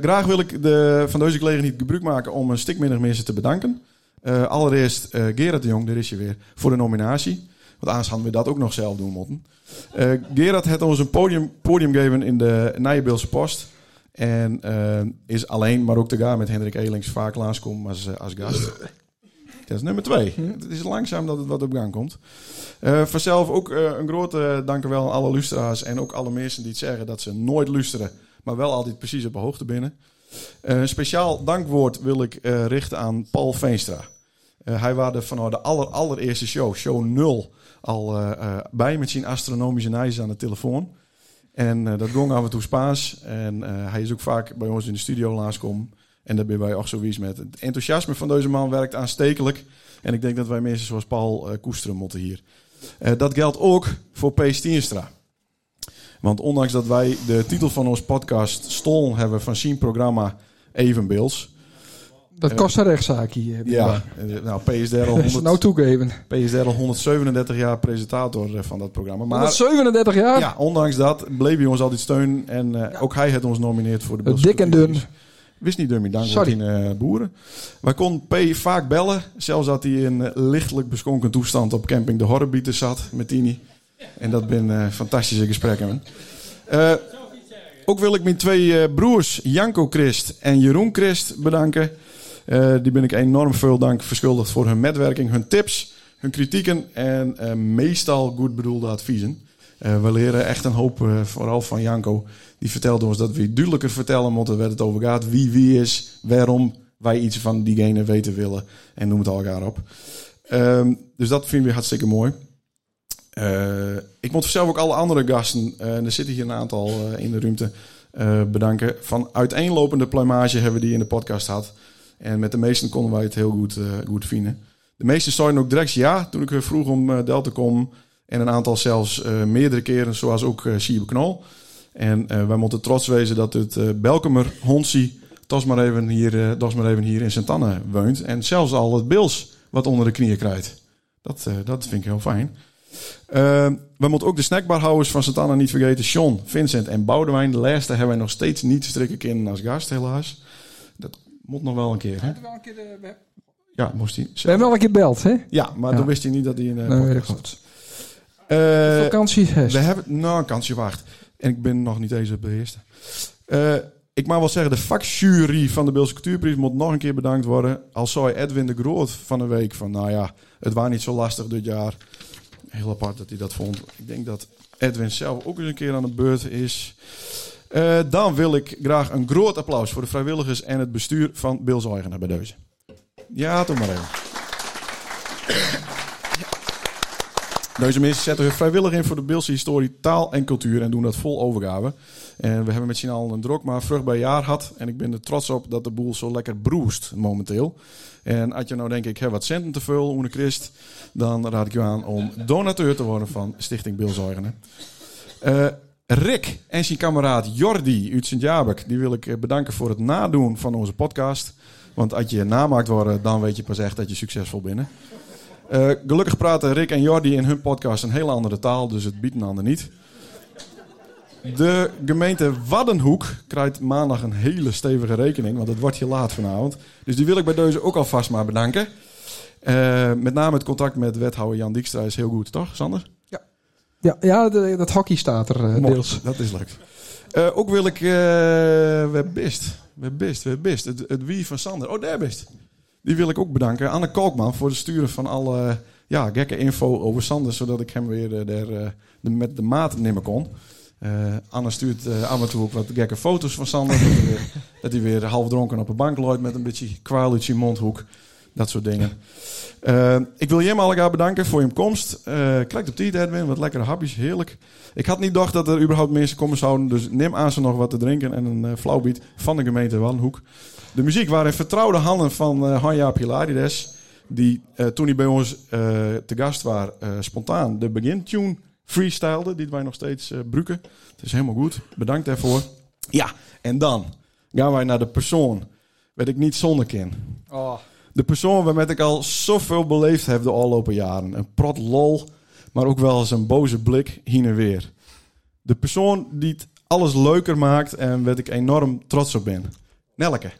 Graag wil ik de, van deze gelegenheid gebruik maken om een mensen te bedanken. Eh, allereerst eh Gerard de Jong, daar is je weer, voor de nominatie. Want anders we dat ook nog zelf doen moeten. Eh Gerard heeft ons een podium, podium gegeven in de Nijenbeelse Post. En is alleen, maar ook te gaan met Hendrik Elings vaak langskomen als, als gast. Dat is nummer twee. Het is langzaam dat het wat op gang komt. Vanzelf ook een grote dankjewel aan alle luisteraars. En ook alle mensen die het zeggen dat ze nooit luisteren. Maar wel altijd precies op de hoogte binnen. Eh, een speciaal dankwoord wil ik eh, richten aan Paul Veenstra. Eh, hij was er de aller, allereerste show, show 0, al bij met zijn astronomische nijs aan de telefoon. En dat gong af en toe Spaans. En hij is ook vaak bij ons in de studio langskomen. En daar ben wij ook zoiets met. Het enthousiasme van deze man werkt aanstekelijk. En ik denk dat wij mensen zoals Paul koesteren moeten hier. Dat geldt ook voor P. Stienstra. Want ondanks dat wij de titel van ons podcast stol hebben van zijn programma Evenbeels.
Dat kost een rechtszaak hier.
Ja, eh, nou, P is daar al,
Dat is
100,
nou toegeven.
P is daar al 137 jaar presentator eh, van dat programma. Maar
137 jaar?
ja, ondanks dat bleef hij ons altijd steunen. En eh, ook hij heeft ons nomineerd voor de Beelse
Dik en dun.
Wist niet dummy, dank
Sorry.
aan uh, boeren. Wij konden P vaak bellen. Zelfs dat hij in lichtelijk beschonken toestand op camping de Horrorbieten zat met Tini. En dat ben eh, fantastische gesprekken. Eh, ook wil ik mijn twee eh, broers Janko Christ en Jeroen Christ bedanken. Die ben ik enorm veel dank verschuldigd voor hun medwerking, hun tips, hun kritieken en meestal goed bedoelde adviezen. Eh, we leren echt een hoop, vooral van Janko. Die vertelde ons dat we duidelijker vertellen moeten waar het over gaat. Wie wie is, waarom wij iets van diegene weten willen. En noem het al elkaar op. Ehm, dus dat vinden we hartstikke mooi. Eh, ik moet zelf ook alle andere gasten, eh, en er zitten hier een aantal eh, in de ruimte, eh, bedanken. Van uiteenlopende pluimage hebben we die in de podcast gehad. En met de meesten konden wij het heel goed, eh, goed vinden. De meesten zeiden ook direct ja toen ik vroeg om eh, Del te komen. En een aantal zelfs eh, meerdere keren, zoals ook uh, Siebe Knol. En eh, wij moeten trots wezen dat het eh Belkemer Honsie toch maar, even hier, eh, even hier in Sint-Anne woont. En zelfs al het Bils wat onder de knieën krijgt. Dat, eh, dat vind ik heel fijn. Eh, we moeten ook de snackbarhouders van Sint-Anne niet vergeten. Sean, Vincent en Boudewijn. De laatste hebben wij nog steeds niet strikken kunnen als gast, helaas. Dat moet nog wel een keer, hè? Ja, moest hij.
We hebben wel een keer beld, hè?
Ja, maar
Ja.
toen wist hij niet dat hij in de
Nee,
podcast. Eh,
Vakantie
we hebben nou een kansje wacht. En ik ben nog niet eens op de eerste. Eh, ik mag wel zeggen, de vakjury van de Beelse Cultuurprijs moet nog een keer bedankt worden. Al zei Edwin de Groot van de week van, nou ja, het was niet zo lastig dit jaar. Heel apart dat hij dat vond. Ik denk dat Edwin zelf ook eens een keer aan de beurt is. Eh, dan wil ik graag een groot applaus voor de vrijwilligers en het bestuur van Eigenaar bij deze. Ja, toch maar even. Mensen zetten hun vrijwillig in voor de Beelse historie, taal en cultuur en doen dat vol overgave. En we hebben met z'n allen een drok maar vruchtbaar jaar gehad. En ik ben er trots op dat de boel zo lekker broest momenteel. En als je nou denk ik heb wat centen te veel, Oene Christ, dan raad ik je aan om donateur te worden van Stichting Beelzorgenen. Eh Rick en zijn kameraad Jordi uit Sint-Jabek, die wil ik eh, bedanken voor het nadoen van onze podcast. Want als je namaakt worden, dan weet je pas echt dat je succesvol bent. Eh, gelukkig praten Rick en Jordi in hun podcast een hele andere taal, dus het biedt een ander niet. De gemeente Waddenhoek krijgt maandag een hele stevige rekening, want het wordt hier laat vanavond. Dus die wil ik bij deze ook alvast maar bedanken. Eh, met name het contact met wethouder Jan Dijkstra is heel goed, toch Sander?
Ja, ja de- dat hockey staat er eh,
Mooi,
deels.
Dat is leuk. Ook wil ik... eh we we bist. Het, het wie van Sander. Oh, daar bist. Die wil ik ook bedanken. Anne Kalkman voor het sturen van alle ja, gekke info over Sander. Zodat ik hem weer eh, de, met de maat nemen kon. Eh, Anne stuurt af en toe ook wat gekke foto's van Sander. dat, hij weer, half dronken op een bank loopt met een beetje zijn mondhoek. Dat soort dingen. Ik wil Jim allemaal bedanken voor je komst. Eh kijk op tijd, Edwin. Wat lekkere hapjes. Heerlijk. Ik had niet gedacht dat er überhaupt mensen komen zouden. Dus neem aan ze nog wat te drinken en een uh, flauwbiet van de gemeente Wallenhoek. De muziek waren vertrouwde handen van uh, Hanja Pilarides. Die uh, toen hij bij ons uh, te gast was, spontaan de begintune freestylede. Die wij nog steeds gebruiken. Het is helemaal goed. Bedankt daarvoor. Ja, en dan gaan wij naar de persoon. Weet ik niet zonder kin.
Oh.
De persoon waarmee ik al zoveel beleefd heb de afgelopen jaren. Een prot lol, maar ook wel eens een boze blik heen en weer. De persoon die het alles leuker maakt en waar ik enorm trots op ben. Nelke.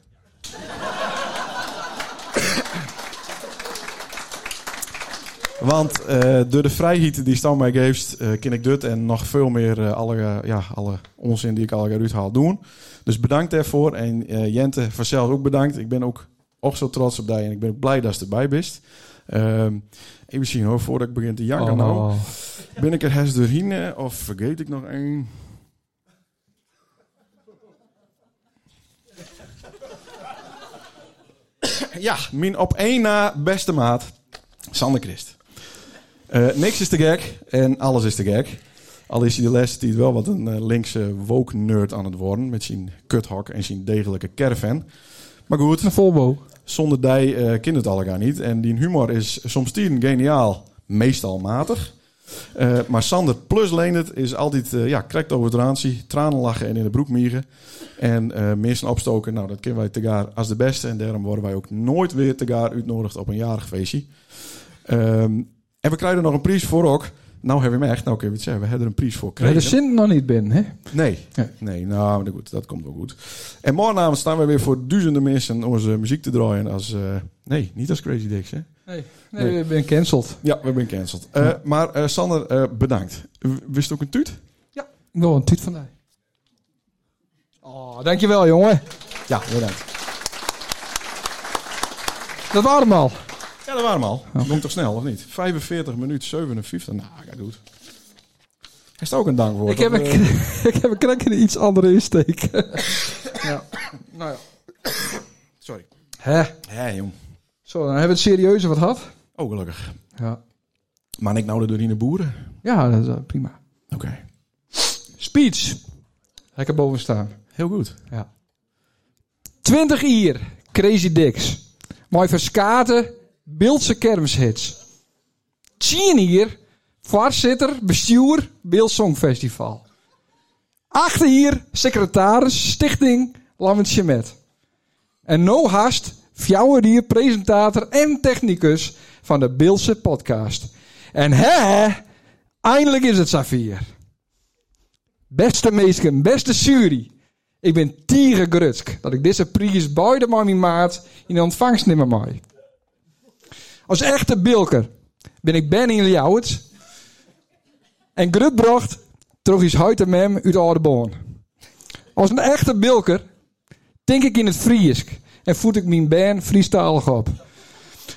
Want uh, door de vrijheid die Stam mij geeft, uh, kan ik dit en nog veel meer uh, alle, ja, alle onzin die ik al eruit haal doen. Dus bedankt daarvoor. En Jente vanzelf ook bedankt. Ik ben ook ook zo trots op jou en ik ben ook blij dat je erbij bent. Uh, even zien hoor, voordat ik begin te janken oh. nou. Ben ik er doorheen of vergeet ik nog één? ja, mijn op één na beste maat, Sander Christ. Uh, niks is te gek en alles is te gek. Al is hij de laatste tijd wel wat een eh, linkse woke-nerd aan het worden. Met zijn kuthok en zijn degelijke caravan. Maar goed,
Een Volvo.
zonder die eh kind het niet. En die humor is soms tien geniaal, meestal matig. Eh, maar Sander plus Leendert is altijd, eh, ja, krekt over randje, tranen lachen en in de broek mieren. En eh mensen opstoken, nou dat kennen wij tegaar als de beste. En daarom worden wij ook nooit weer tegaar uitnodigd op een jarig feestje. Ehm, en we krijgen er nog een prijs voor ook. Nou hebben we hem echt, nou kun je het zeggen, we hebben er een prijs voor
Waar de
gekregen.
zin nog niet binnen, hè?
Nee,
Nee.
nee, nou maar goed, dat komt wel goed. En morgenavond staan we weer voor duizenden mensen onze muziek te draaien als, nee, niet als Crazy Dicks hè.
Nee. Nee, ik ben cancelled.
Ja, we zijn cancelled. Eh, maar eh, Sander, eh, bedankt. Wist je ook een tuut?
Ik wil een tuut van mij. Oh, dankjewel, jongen.
Ja, bedankt.
Dat waren hem al.
Ja, dat waren we al. Ging toch snel, of niet? 45 minuten 57. Nou, ga goed. Is ook een dankwoord?
Ik heb, een, ik heb een krak in een iets andere insteek. ja. Nou ja.
Sorry.
Hè?
Hé, jong.
Zo, dan hebben we het serieuze wat gehad.
Oh, gelukkig.
Ja.
Maar ik nou de Dorine Boeren?
Ja, dat is eh, prima.
Oké.
Speech. Ik boven staan.
Heel goed.
Ja. 20 uur. Crazy Dicks. Mooi verskaten. Beeldse kermshits. 10 uur. Voorzitter, bestuur, Beeld Songfestival. 8 uur. Secretaris, stichting, Lammetje Met. En no haast. Fjouwer uur presentator en technicus van de Beeldse podcast. En hè, eindelijk is het Safir. Beste meesken, beste jury. Ik ben tieren grutsk dat ik deze prijs de mami maat in ontvangst nemen mag. Als echte bilker ben ik Ben in Ljouwert en grutbracht terug is huid en mem uit Oudeborn. Als een echte bilker denk ik in het Friesk en voed ik mijn band freestalig op.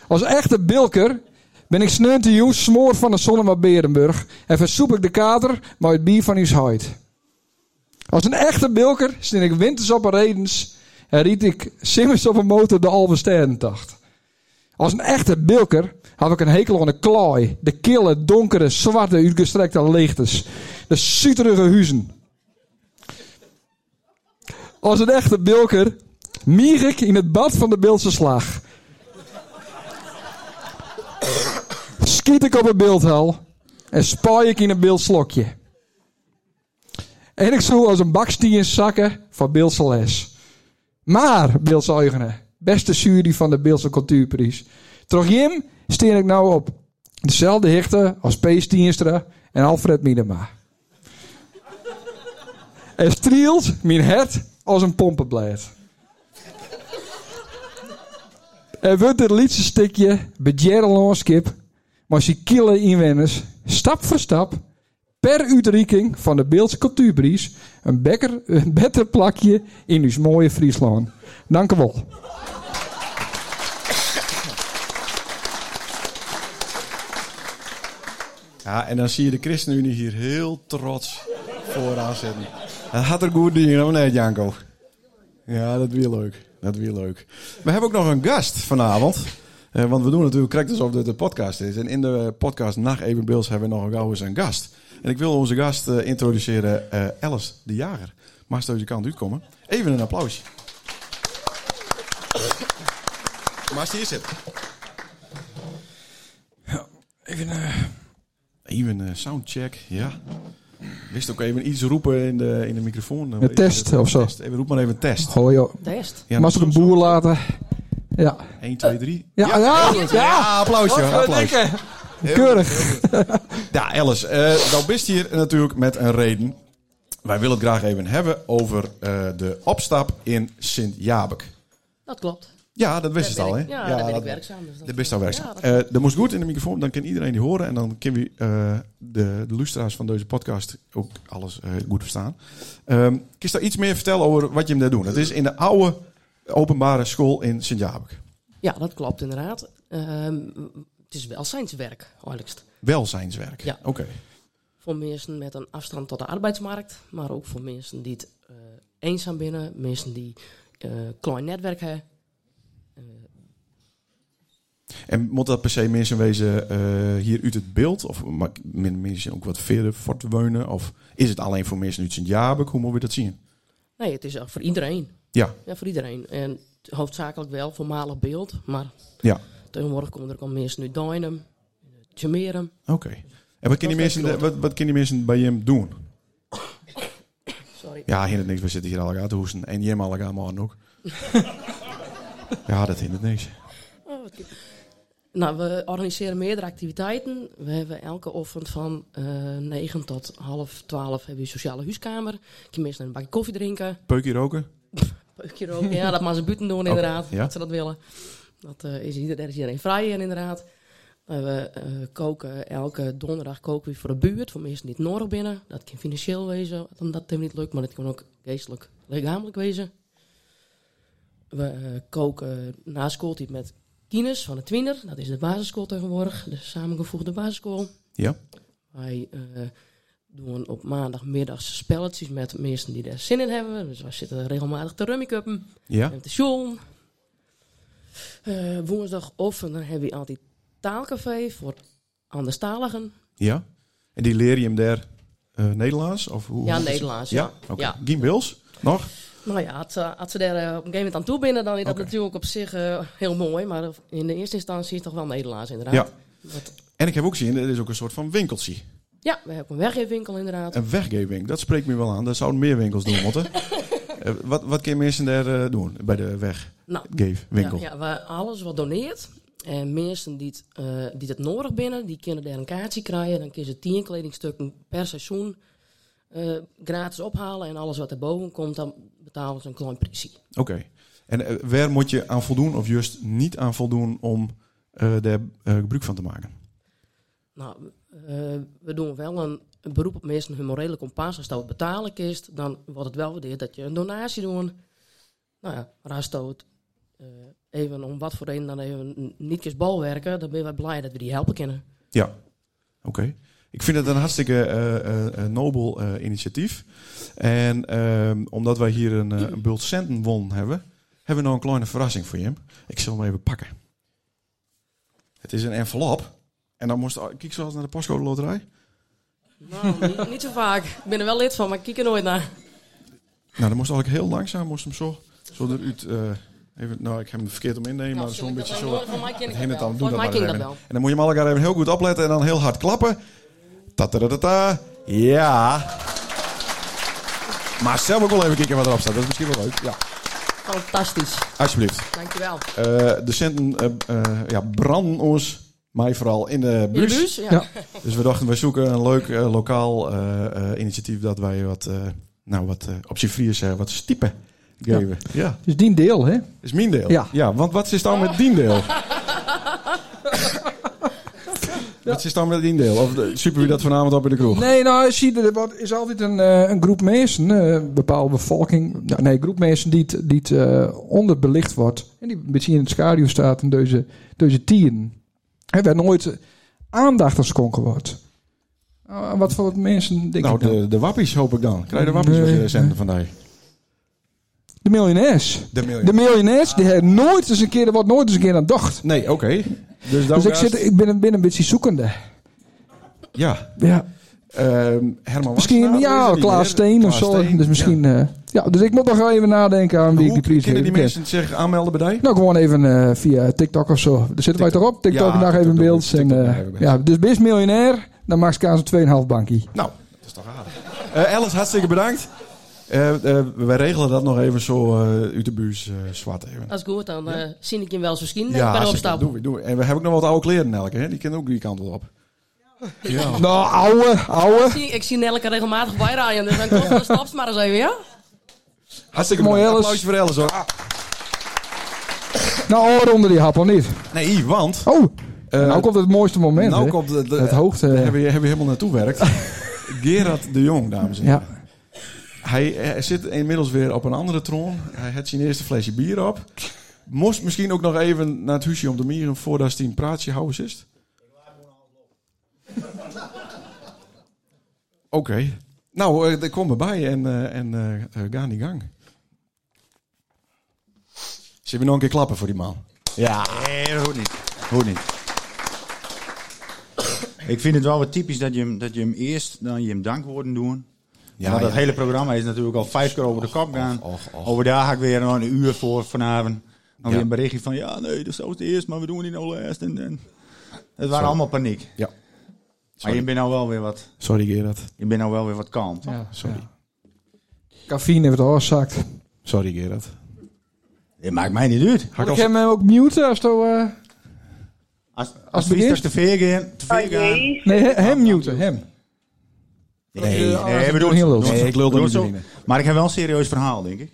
Als echte bilker ben ik sneun te joes smoor van de Sonnema Berenburg en versoep ik de kater maar het bier van uw huid. Als een echte bilker stin ik winters op redens en riet ik simmers op een motor de Alve Sterrentacht. Als een echte bilker heb ik een hekel aan de klooi, de kille, donkere, zwarte, uitgestrekte lichters, de suterige huizen. Als een echte bilker mier ik in het bad van de Beeldse slag. Schiet ik op een beeldhal en spaai ik in een beeldslokje. En ik zo als een bakstien zakken van Beeldse les. Maar, Beeldse eigenen, beste jury van de Beeldse Cultuurprijs. Toch Jim steen ik nou op dezelfde hichte als P. Stienstra en Alfred Miedema. En strielt mijn hart als een pompenblad. En wordt het liedste stukje bejerreloonskip, maar ze kille inwoners, stap voor stap, per uitreiking van de Beeldse een, bekker, een beter plakje in uw mooie Friesland. Dank u wel.
Ja, en dan zie je de ChristenUnie hier heel trots vooraan zitten. Dat had er goed dingen, of nee, Janko? Ja, dat weer leuk. Dat weer leuk. We hebben ook nog een gast vanavond. Eh, want we doen natuurlijk correct alsof dit een podcast is. En in de podcast Nacht Even Beels hebben we nog gauw eens een gast. En ik wil onze gast eh, introduceren, eh, Alice de Jager. Mag ze deze kant uitkomen? Even een applausje. Maar hier zitten.
Even, uh,
Even een soundcheck, ja. Wist ook even iets roepen in de, in de microfoon.
Een test of zo?
Test. Even roep maar even test.
Hoi joh.
Test.
Ja,
Mag ik een
zo-
boer laten? Ja.
1, 2, 3.
Ja, ja, ja.
Ja, applausje.
Keurig.
Ja, Alice, eh nou bist hier natuurlijk met een reden. Wij willen het graag even hebben over eh, de opstap in Sint-Jabek.
Dat klopt.
Ja, dat wist je al,
ben
hè?
Ja, daar ben ik werkzaam. Dus dat
Dat best al werkzaam.
Ja, dat
Eh, dat moest goed in de microfoon, dan kan iedereen die horen. En dan kunnen we eh, de, de luisteraars van deze podcast ook alles eh, goed verstaan. Ehm kun je daar iets meer vertellen over wat je hem daar doet? Het is in de oude openbare school in Sint-Jabek.
Ja, dat klopt inderdaad. Ehm, het is welzijnswerk, eigenlijk.
Welzijnswerk.
Ja.
Oké.
Voor mensen met een afstand tot de arbeidsmarkt, maar ook voor mensen die het eenzaam binnen, mensen die eh klein netwerk hebben.
En moet dat per se mensen wezen eh, hier uit het beeld? Of mag men- mensen ook wat verder voortwonen? Of is het alleen voor mensen uit Sint-Jabek? Hoe moeten we dat zien?
Nee, het is voor iedereen.
Ja,
Ja, voor iedereen. En hoofdzakelijk wel voormalig beeld, maar
ja.
tegenwoordig komen er ook al mensen uit Duinem, Jamerum.
Oké. En wat kunnen die, mensen, wat, wat kunnen mensen bij hem doen?
Sorry.
Ja, hindert niks. We zitten hier al aan te hoesten. En Jem al aan ook. ja, dat hindert niks.
Oh. Nou, we organiseren meerdere activiteiten. We hebben elke ochtend van eh 9 tot half 12 hebben we een sociale huiskamer. Je kan mensen een bakje koffie drinken.
Peukje roken?
Peukje roken. ja, dat maar ze buiten doen inderdaad.
ja.
Dat ze dat willen. Dat eh, is ieder, daar is iedereen vrij in inderdaad. we eh, koken elke donderdag koken we voor de buurt. Voor mensen die het nodig binnen. Dat kan financieel wezen, omdat het hem niet lukt. Maar het kan ook geestelijk, lichamelijk wezen. We eh, koken na schooltijd met kines van de Twinner. Dat is de basisschool tegenwoordig. De samengevoegde basisschool.
Ja.
Wij eh, doen op maandagmiddags spelletjes met mensen die er zin in hebben. Dus wij zitten regelmatig te rummikuppen
Ja.
en te school. Eh woensdagochtend dan hebben we altijd taalcafé voor anderstaligen.
Ja. En die leer je hem daar eh, Nederlands? Of hoe,
Ja, Nederlands,
Ja?
ja.
Oké.
Ja.
Wils? Nog?
Nou ja, als, eh, als ze daar eh, op een gegeven moment aan toe binnen, dan is dat natuurlijk op zich eh, heel mooi. Maar in de eerste instantie is het toch wel Nederlands inderdaad.
Ja.
Dat-
En ik heb ook gezien, er is ook een soort van winkeltje.
ja, we hebben een weggeefwinkel inderdaad.
Een weggeving, dat spreekt me wel aan. Dat zouden meer winkels doen moeten. Wat, wat kunnen mensen daar doen bij de
Nou,
weggeefwinkel?
Ja, ja, we alles wat doneert. En mensen die het, die het nodig binnen, die kunnen daar een kaartje krijgen. Dan kunnen ze tien kledingstukken per seizoen gratis ophalen. En alles wat erboven komt, dan ze een klein prijsje.
Oké. En eh, waar moet je aan voldoen of juist niet aan voldoen om eh daar eh, gebruik van te maken?
Nou, we doen wel een, een beroep op mensen hun morele kompas. Als dat het betalen is, dan wordt het wel waardeerd dat je een donatie doet. Nou ja, maar als dat eh, even om wat voor reden dan even niet eens bal werken, dan ben wij blij dat we die helpen kunnen.
Ja. Oké. Ik vind het een hartstikke eh, eh, eh, nobel initiatief. En ehm, omdat wij hier een, een bult centen won hebben, hebben we nog een kleine verrassing voor je. Ik zal hem even pakken. Het is een envelop. En dan moest kijk zo eens naar de postcode loterij.
Nou, niet, niet zo vaak. Ik ben er wel lid van, maar ik kijk er nooit naar.
Nou, dan moest eigenlijk heel langzaam, moest hem zo, zo eruit. eh, even, nou, ik heb hem verkeerd om innemen, maar
Nou,
zo'n beetje zo.
Mij ken ik
het
wel.
dan, doe
Voor
dat
mij
maar
ken ik
even.
dat wel.
En dan moet je hem allemaal even heel goed opletten en dan heel hard klappen. Tatatatata. Ja. Maar zelf ook wel even kijken wat erop staat. Dat is misschien wel leuk. Ja,
Fantastisch.
alsjeblieft.
Dankjewel.
Eh, de centen eh, eh, ja, branden ons, mij vooral, in de
In de
bus.
Ja.
Ja.
Dus we dachten, wij zoeken een leuk eh, lokaal eh, eh, initiatief dat wij wat, eh, nou, wat eh, op Fries zeggen, wat stiepen geven. Ja.
Dus die deel, hè?
is mijn deel.
Ja.
want wat is dan met die deel? Wat is dan met die deel? Of eh, super wie dat vanavond op in de kroeg?
Nee, nou, zie je, er wordt- is altijd een, eh, een groep mensen, eh, een bepaalde bevolking, nou, nee, een groep mensen die, die onderbelicht wordt. En die een beetje in het schaduw staat in deze, deze tieren. En waar nooit aandacht aan schonken wordt. Uh, wat voor wat mensen denk
nou,
ik nou?
de, de wappies hoop ik dan. Krijg je de wappies als
Nee,
de centen vandaag?
De miljonairs.
De
miljonairs, die hebben nooit eens een keer, er wordt nooit eens een keer aan dacht.
Nee, oké. Dus,
Dus ik, zit, ik ben, een- ben een beetje zoekende.
Ja.
Ja.
Ehm, Herman
Misschien, ja, Klaas? Steen of zo.
Steen,
Dus misschien, ja. ja, dus ik moet nog wel even nadenken aan wie ik die prijs
kunnen die mensen zich aanmelden bij die?
Nou, gewoon even eh, via TikTok of zo. Daar zitten wij toch op? TikTok,
Ja,
dag even in beeld. En, eh,
daar
ja, dus best miljonair, dan maakt ze 2,5 bankie.
Nou, dat is toch aardig. Eh Alice, hartstikke bedankt. Eh, eh, wij regelen dat nog even zo eh uit de buurt eh, zwart even.
Dat is goed, dan eh, zie ik je wel zo misschien
Ja,
bij de
hartstikke.
opstap.
Doen we, doen we. En we hebben ook nog wat oude kleren elke, hè? Die kunnen ook die kant wel op. Ja.
Nou, ouwe, ouwe.
Ik zie, ik zie Nelke regelmatig bijrijden, dus dan komt de staps maar eens even, ja?
Hartstikke
Mooi, Alice.
Applausje voor Alice hoor.
Nou, oor onder die hap, of niet?
Nee, want...
Oh, nou komt het mooiste moment,
nou
hè?
komt de, de-
Het hoogte.
Daar hebben we, hebben we helemaal naartoe werkt. Gerard de Jong, dames en heren.
Ja.
Hij, hij zit inmiddels weer op een andere troon. Hij had zijn eerste flesje bier op. Moest misschien ook nog even naar het huisje om de mieren voordat hij een praatje houden is. Oké. Nou, eh, ik kom erbij en, eh, en eh, eh, ga aan die gang. Zullen we nog een keer klappen voor die man? Ja.
Nee, dat hoort niet. Hoe niet? Ik vind het wel wat typisch dat je hem, dat je hem eerst dan je hem dankwoorden doen.
Ja,
dat
ja.
hele programma is natuurlijk al vijf keer over de kop gaan.
och, och.
Over daar ga ik weer nog een uur voor vanavond. Dan
Ja.
weer een berichtje van ja, nee, dat is zo het eerst, maar we doen het niet nou eerst. En, en. Het waren allemaal paniek.
Ja.
Maar je bent nou wel weer wat,
Sorry Gerard.
je bent nou wel weer wat kalm.
Ja,
Sorry.
ja. Cafeïne heeft het oorzakt.
Sorry Gerard.
Het maakt mij niet uit.
Had ik hem eh, ook mute als to, eh,
Als,
Als
als we te ver gaan, gaan.
Nee, he- hem muten, hem.
Nee,
Eh,
nee, we doen
heel lul.
doen
Nee,
zo.
ik lul er niet
zo.
doorheen.
Maar ik heb wel een serieus verhaal, denk ik.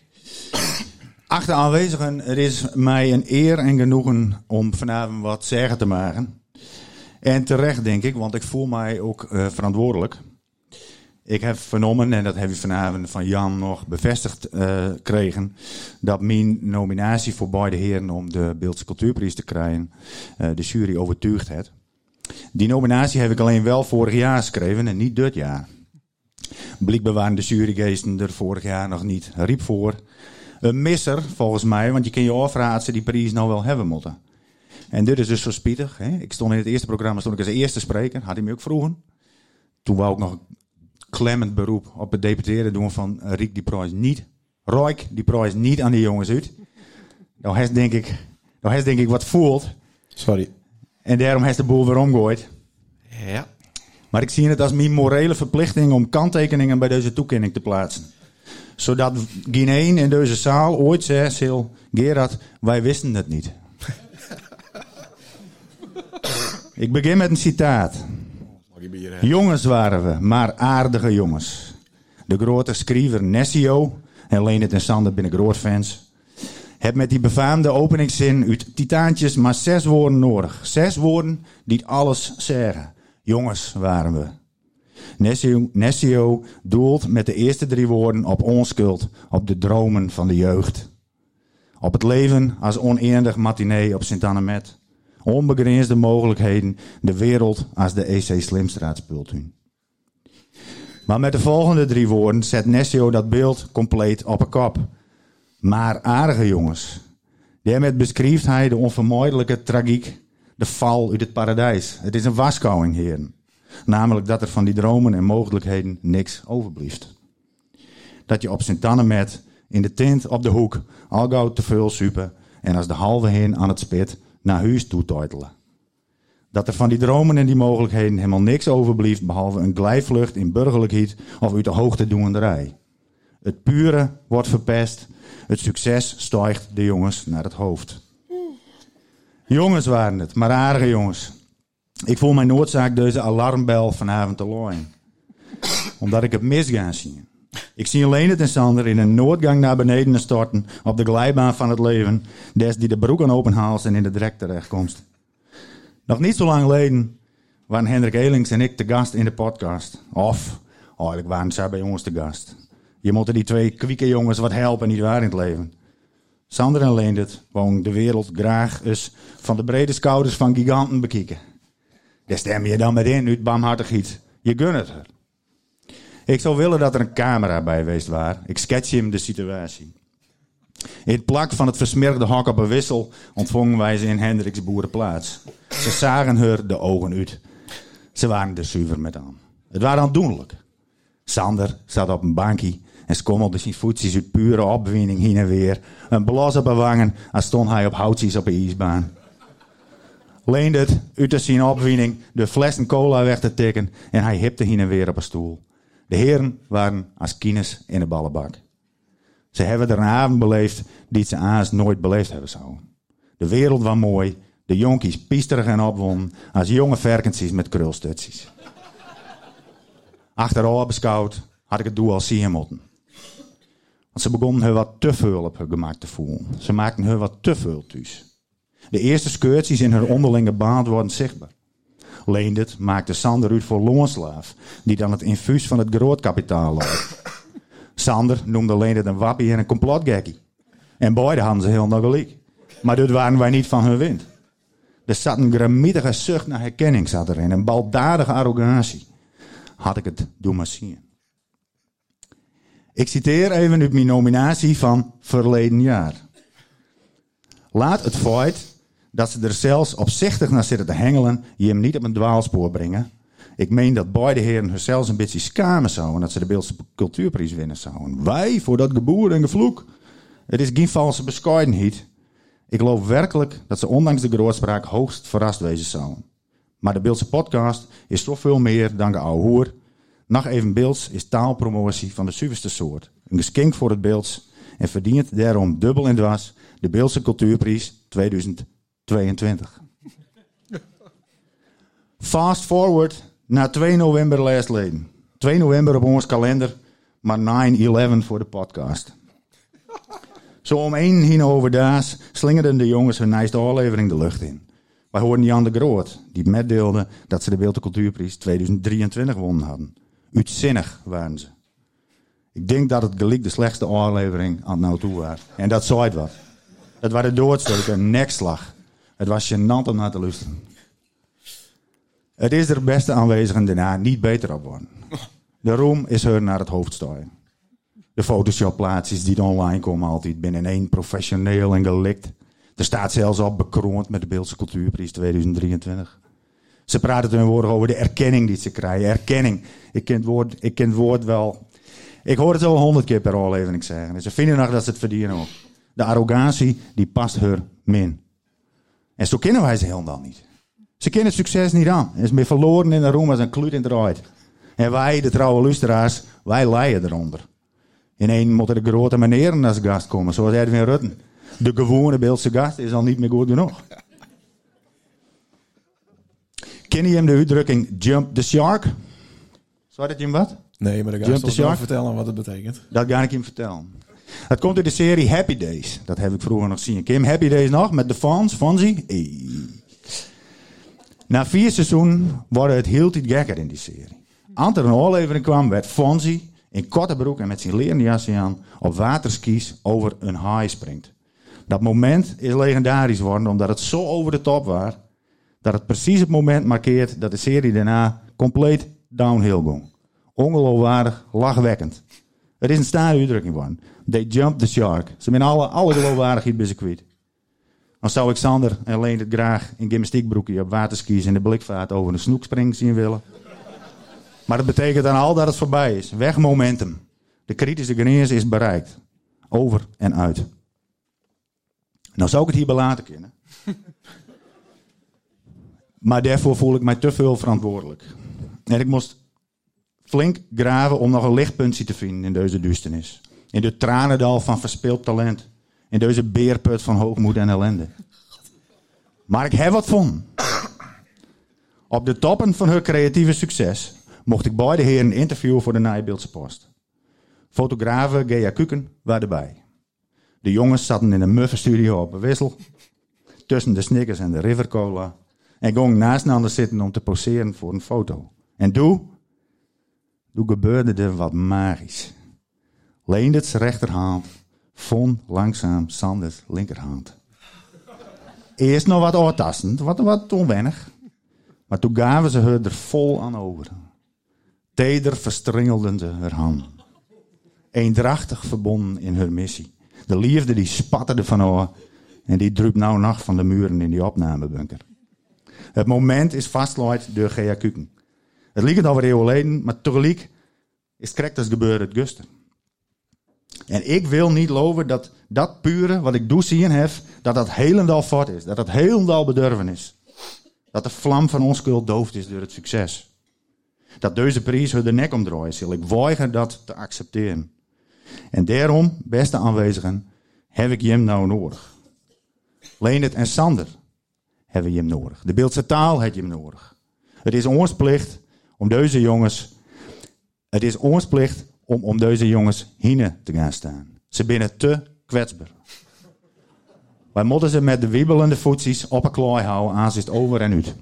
Achter aanwezigen, er is mij een eer en genoegen om vanavond wat zeggen te maken. En terecht, denk ik, want ik voel mij ook eh, verantwoordelijk. Ik heb vernomen, en dat heb je vanavond van Jan nog bevestigd eh kregen, dat mijn nominatie voor beide heren om de Beeldse Cultuurprijs te krijgen, eh, de jury overtuigd heeft. Die nominatie heb ik alleen wel vorig jaar geschreven en niet dit jaar. Blijkbaar waren de jurygeesten er vorig jaar nog niet riep voor. Een misser, volgens mij, want je kan je afvragen ze die prijs nou wel hebben moeten. En dit is dus zo spietig. Hè? Ik stond in het eerste programma stond ik als eerste spreker, had hij me ook vroegen. Toen wou ik nog een klemmend beroep op het deputeren doen van eh, Riek die prijs niet. Roik die prijs niet aan die jongens uit. Nou heeft denk ik, nou heeft denk ik wat voelt.
Sorry.
En daarom heeft de boel weer omgooid.
Ja.
Maar ik zie het als mijn morele verplichting om kanttekeningen bij deze toekenning te plaatsen. Zodat één in deze zaal ooit zei, Sil, Gerard, wij wisten het niet. ik begin met een citaat. Jongens waren we, maar aardige jongens. De grote schrijver Nessio, en Leendert en Sander binnen groot fans, heb met die befaamde openingszin uit Titaantjes maar zes woorden nodig. Zes woorden die alles zeggen. Jongens waren we. Nessio, doelt met de eerste drie woorden op onschuld, op de dromen van de jeugd. Op het leven als oneindig matinee op Sint-Annemet. Onbegrensde mogelijkheden, de wereld als de EC Slimstraat. Maar met de volgende drie woorden zet Nessio dat beeld compleet op een kop. Maar aardige jongens. Daarmee beschrijft hij de onvermijdelijke tragiek, de val uit het paradijs. Het is een waarschuwing, heren. Namelijk dat er van die dromen en mogelijkheden niks overblijft. Dat je op Sint-Annemet in de tent op de hoek al gauw te veel super en als de halve heen aan het spit naar huis toe teutelen. Dat er van die dromen en die mogelijkheden helemaal niks overblijft behalve een glijvlucht in burgerlijkheid of uit de hoogte doenderij. Het pure wordt verpest, het succes stijgt de jongens naar het hoofd. Jongens waren het, maar aardige jongens. Ik voel mijn noodzaak deze alarmbel vanavond te looien. Omdat ik het misgaan zie. Ik zie alleen en Sander in een noodgang naar beneden storten op de glijbaan van het leven, des die de broek aan openhaalt en in de drek terechtkomt. Nog niet zo lang geleden waren Hendrik Elings en ik te gast in de podcast. Of, eigenlijk waren zij bij ons te gast. Je moet die twee kwieke jongens wat helpen, niet waar in het leven. Sander en Leendert wonen de wereld graag eens van de brede schouders van giganten bekijken. Daar stem je dan met in, uit barmhartigheid. Je gun het er. Ik zou willen dat er een camera bij geweest was. Ik sketch hem de situatie. In het plak van het versmergde hok op een wissel ontvongen wij ze in Hendricks boerenplaats. Ze zagen haar de ogen uit. Ze waren er zuiver met aan. Het waren aandoenlijk. Sander zat op een bankje en schommelde zijn voetjes uit pure opwinding heen en weer. Een blos op wangen als stond hij op houtjes op een ijsbaan. Leendert uit zijn opwinding de flessen cola weg te tikken en hij hipte heen en weer op een stoel. De heren waren als kines in de ballenbak. Ze hebben er een avond beleefd die ze aans nooit beleefd hebben zouden. De wereld was mooi, de jonkies piesterig en opwonden als jonge verkentjes met krulstutsies. Achteraf beschouwd had ik het doel al zien moeten. Ze begonnen haar wat te veel op gemak te voelen. Ze maakten haar wat te veel thuis. De eerste scheurtjes in haar onderlinge band worden zichtbaar. Leendert maakte Sander uit voor loonslaaf, die dan het infuus van het grootkapitaal loopt. Sander noemde Leendert een wappie en een complotgekkie. En beide hadden ze heel nog. Maar dit waren wij niet van hun wind. Er zat een gramietige zucht naar herkenning zat een baldadige arrogantie. Had ik het doen maar zien. Ik citeer even uit mijn nominatie van verleden jaar. Laat het feit dat ze er zelfs opzichtig naar zitten te hengelen, je hem niet op een dwaalspoor brengen. Ik meen dat beide heren zelfs een beetje schamen zouden dat ze de Beeldse cultuurprijs winnen zouden. Wij voor dat geboer en gevloek. Het is geen valse bescheidenheid. Ik geloof werkelijk dat ze ondanks de grootspraak hoogst verrast wezen zouden. Maar de Beeldse podcast is zoveel meer dan de ouwe hoer. Nog even Beelds is taalpromotie van de zuiverste soort. Een geschenk voor het Beelds en verdient daarom dubbel en dwars de Beeldse Cultuurprijs 2022. Fast forward naar 2 november leden. 2 november op ons kalender, maar 9-11 voor de podcast. Zo om één heen over daas slingerden de jongens hun nijste aflevering de lucht in. Wij hoorden Jan de Groot, die metdeelde dat ze de Beeld- en Cultuurprijs 2023 gewonnen hadden. Uitzinnig waren ze. Ik denk dat het gelijk de slechtste aflevering aan het nou toe was. En dat zei het wat. Het was de nekslag. Het was gênant om naar te luisteren. Het is er beste aanwezigen daarna niet beter op worden. De roem is hun naar het hoofd stijgen. De Photoshop-plaatsjes die er online komen altijd binnen één professioneel en gelikt. Er staat zelfs op bekroond met de Beeldse Cultuurprijs 2023. Ze praten tegenwoordig over de erkenning die ze krijgen. Erkenning. Ik ken het woord, ik ken het woord wel. Ik hoor het al honderd keer per aflevering zeggen. En ze vinden nog dat ze het verdienen ook. De arrogantie, die past haar min. En zo kennen wij ze helemaal niet. Ze kennen succes niet aan. En is meer verloren in de roem als een kluut in het draait. En wij, de trouwe luisteraars, wij lijden eronder. In één moeten de grote meneren als gast komen, zoals Edwin Rutten. De gewone Beeldse gast is al niet meer goed genoeg. Ken je hem de uitdrukking jump the shark? Zou dat je hem wat?
Nee, maar ga ik
the
toch wel vertellen wat het betekent.
Dat ga ik hem vertellen. Het komt uit de serie Happy Days. Dat heb ik vroeger nog zien. Kim Happy Days nog met de fans, Fonzie. Hey. Na vier seizoenen worden het heel tijd gekker in die serie. Er een aflevering kwam, werd Fonzie in korte broek en met zijn leren jasje aan op waterskis over een haai springt. Dat moment is legendarisch geworden omdat het zo over de top was dat het precies het moment markeert dat de serie daarna compleet downhill ging. Ongeloofwaardig, lachwekkend. Het is een staande uitdrukking van. They jumped the shark. Ze zijn alle, alle geloofwaardigheid bij kwijt. Dan zou ik Sander en Leen het graag in gymnastiekbroekje op waterskis in de blikvaart over een snoekspring zien willen. Maar dat betekent dan al dat het voorbij is. Weg momentum. De kritische grens is bereikt. Over en uit. Nou zou ik het hierbij laten kunnen. Maar daarvoor voel ik mij te veel verantwoordelijk. En ik moest flink graven om nog een lichtpuntje te vinden in deze duisternis. In de tranendal van verspeeld talent. In deze beerput van hoogmoed en ellende. Maar ik heb wat van. Op de toppen van hun creatieve succes mocht ik beide heren interviewen voor de Nijbeeldse Post. Fotografen Gea Kuken waren erbij. De jongens zaten in een muffe studio op een wissel. Tussen de Snickers en de River Cola. En gingen naast elkaar zitten om te poseren voor een foto. En doe, doe gebeurde er wat magisch. Leenderts rechterhand, Von langzaam Sanders linkerhand. Eerst nog wat oortastend, wat, wat onwennig. Maar toen gaven ze haar er vol aan over. Teder verstringelden ze haar hand. Eendrachtig verbonden in haar missie. De liefde die spatterde van haar en die druipt nou nacht van de muren in die opnamebunker. Het moment is vastgelegd door Gea Kuken. Het lijkt alweer eeuwen geleden, maar tegelijk is het correct als gebeurd het gusten. En ik wil niet geloven dat dat pure wat ik doe zien heb, dat dat helemaal fort is. Dat dat helemaal bedurven is. Dat de vlam van onschuld doofd is door het succes. Dat deze prijs hun de nek omdraait, zal ik weiger dat te accepteren. En daarom, beste aanwezigen, heb ik hem nou nodig. Leendert en Sander hebben je hem nodig. De Beeldse taal heeft je hem nodig. Het is ons plicht om deze jongens, het is ons plicht om om deze jongens heen te gaan staan. Ze binnen te kwetsbaar. Wij moeten ze met de wiebelende voetsies op een klooi houden, aan het over en uit.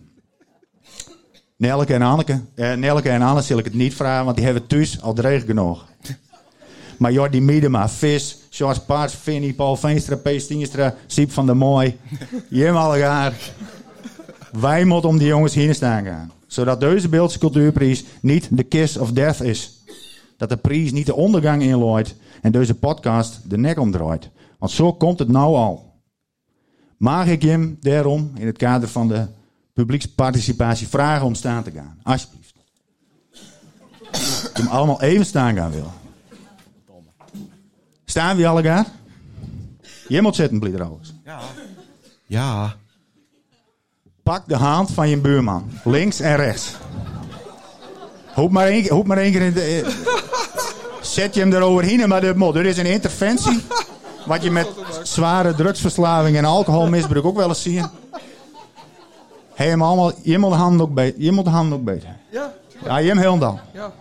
Nelke en Anneke, eh, Nelke en Anne zal ik het niet vragen, want die hebben thuis al dreig genoeg. Maar Jordi Miedema, Vis, George Paars, Vinnie, Paul Veenstra, P. Stienstra, Siep van der Mooi, Jim Allegaar. Wij moeten om die jongens heen staan gaan. Zodat deze Beeldse cultuurprijs niet de kiss of death is. Dat de prijs niet de ondergang inlooit en deze podcast de nek omdraait. Want zo komt het nou al. Mag ik hem daarom in het kader van de publieksparticipatie vragen om staan te gaan? Alsjeblieft. Ik hem allemaal even staan gaan willen. Staan we alle gaan? Je moet zitten, blied trouwens.
Ja.
Pak de hand van je buurman. Links en rechts. Hoop maar één, hoop maar één keer in de... eh, Zet je hem eroverheen, maar moet. Er is een interventie. Wat je met zware drugsverslaving en alcoholmisbruik ook wel eens ziet. Hey, hem allemaal, je moet de handen ook beter. Je moet de handen ook beter.
Ja.
Ja, je hem heel dan.
Ja.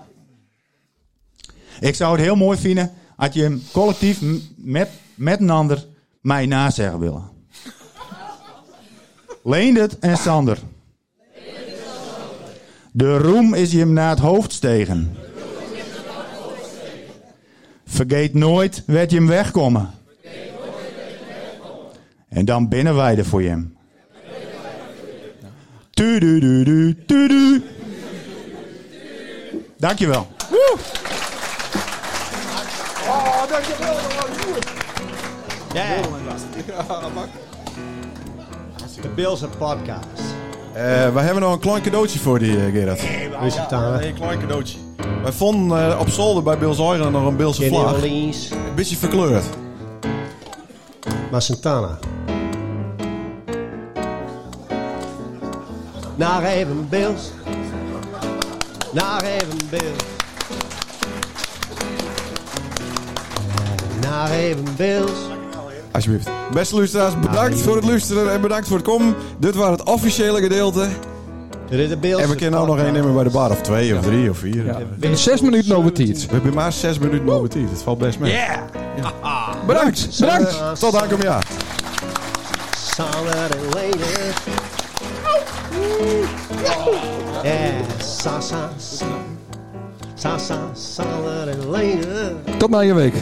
Ik zou het heel mooi vinden als je hem collectief met, met een ander mij nazeggen willen. Leendert en Sander. De roem is hem naar het hoofd stegen. Vergeet nooit werd je hem wegkomen. En dan binnen wij voor je hem. Tu. Dankjewel.
Oh, dankjewel. Goed.
De Bills podcast.
Eh, wij hebben nog een klein cadeautje voor die, eh, Gerard.
Is het
een klein cadeautje. Wij vonden eh, op zolder bij Bills Euren nog een Beelse
Kenny
vlag.
Orleans.
Een beetje verkleurd.
Maar Santana. Naar even Bills. Naar even Bills. Naar even Bills.
Alsjeblieft. Beste luisteraars, bedankt voor het luisteren en bedankt voor het komen. Dit was het officiële gedeelte.
Dit is de Bills.
En we kunnen ook nog één nemen bij de bar, of twee, of drie, of vier.
Ja. In zes minuten over tijd.
We hebben maar zes minuten over tijd. Het valt best mee.
Bedankt. Bedankt.
Eh, tot aankomend jaar.
Solid and later. Yeah, sa sa sa. Sa sa solid and later.
Tot na je week.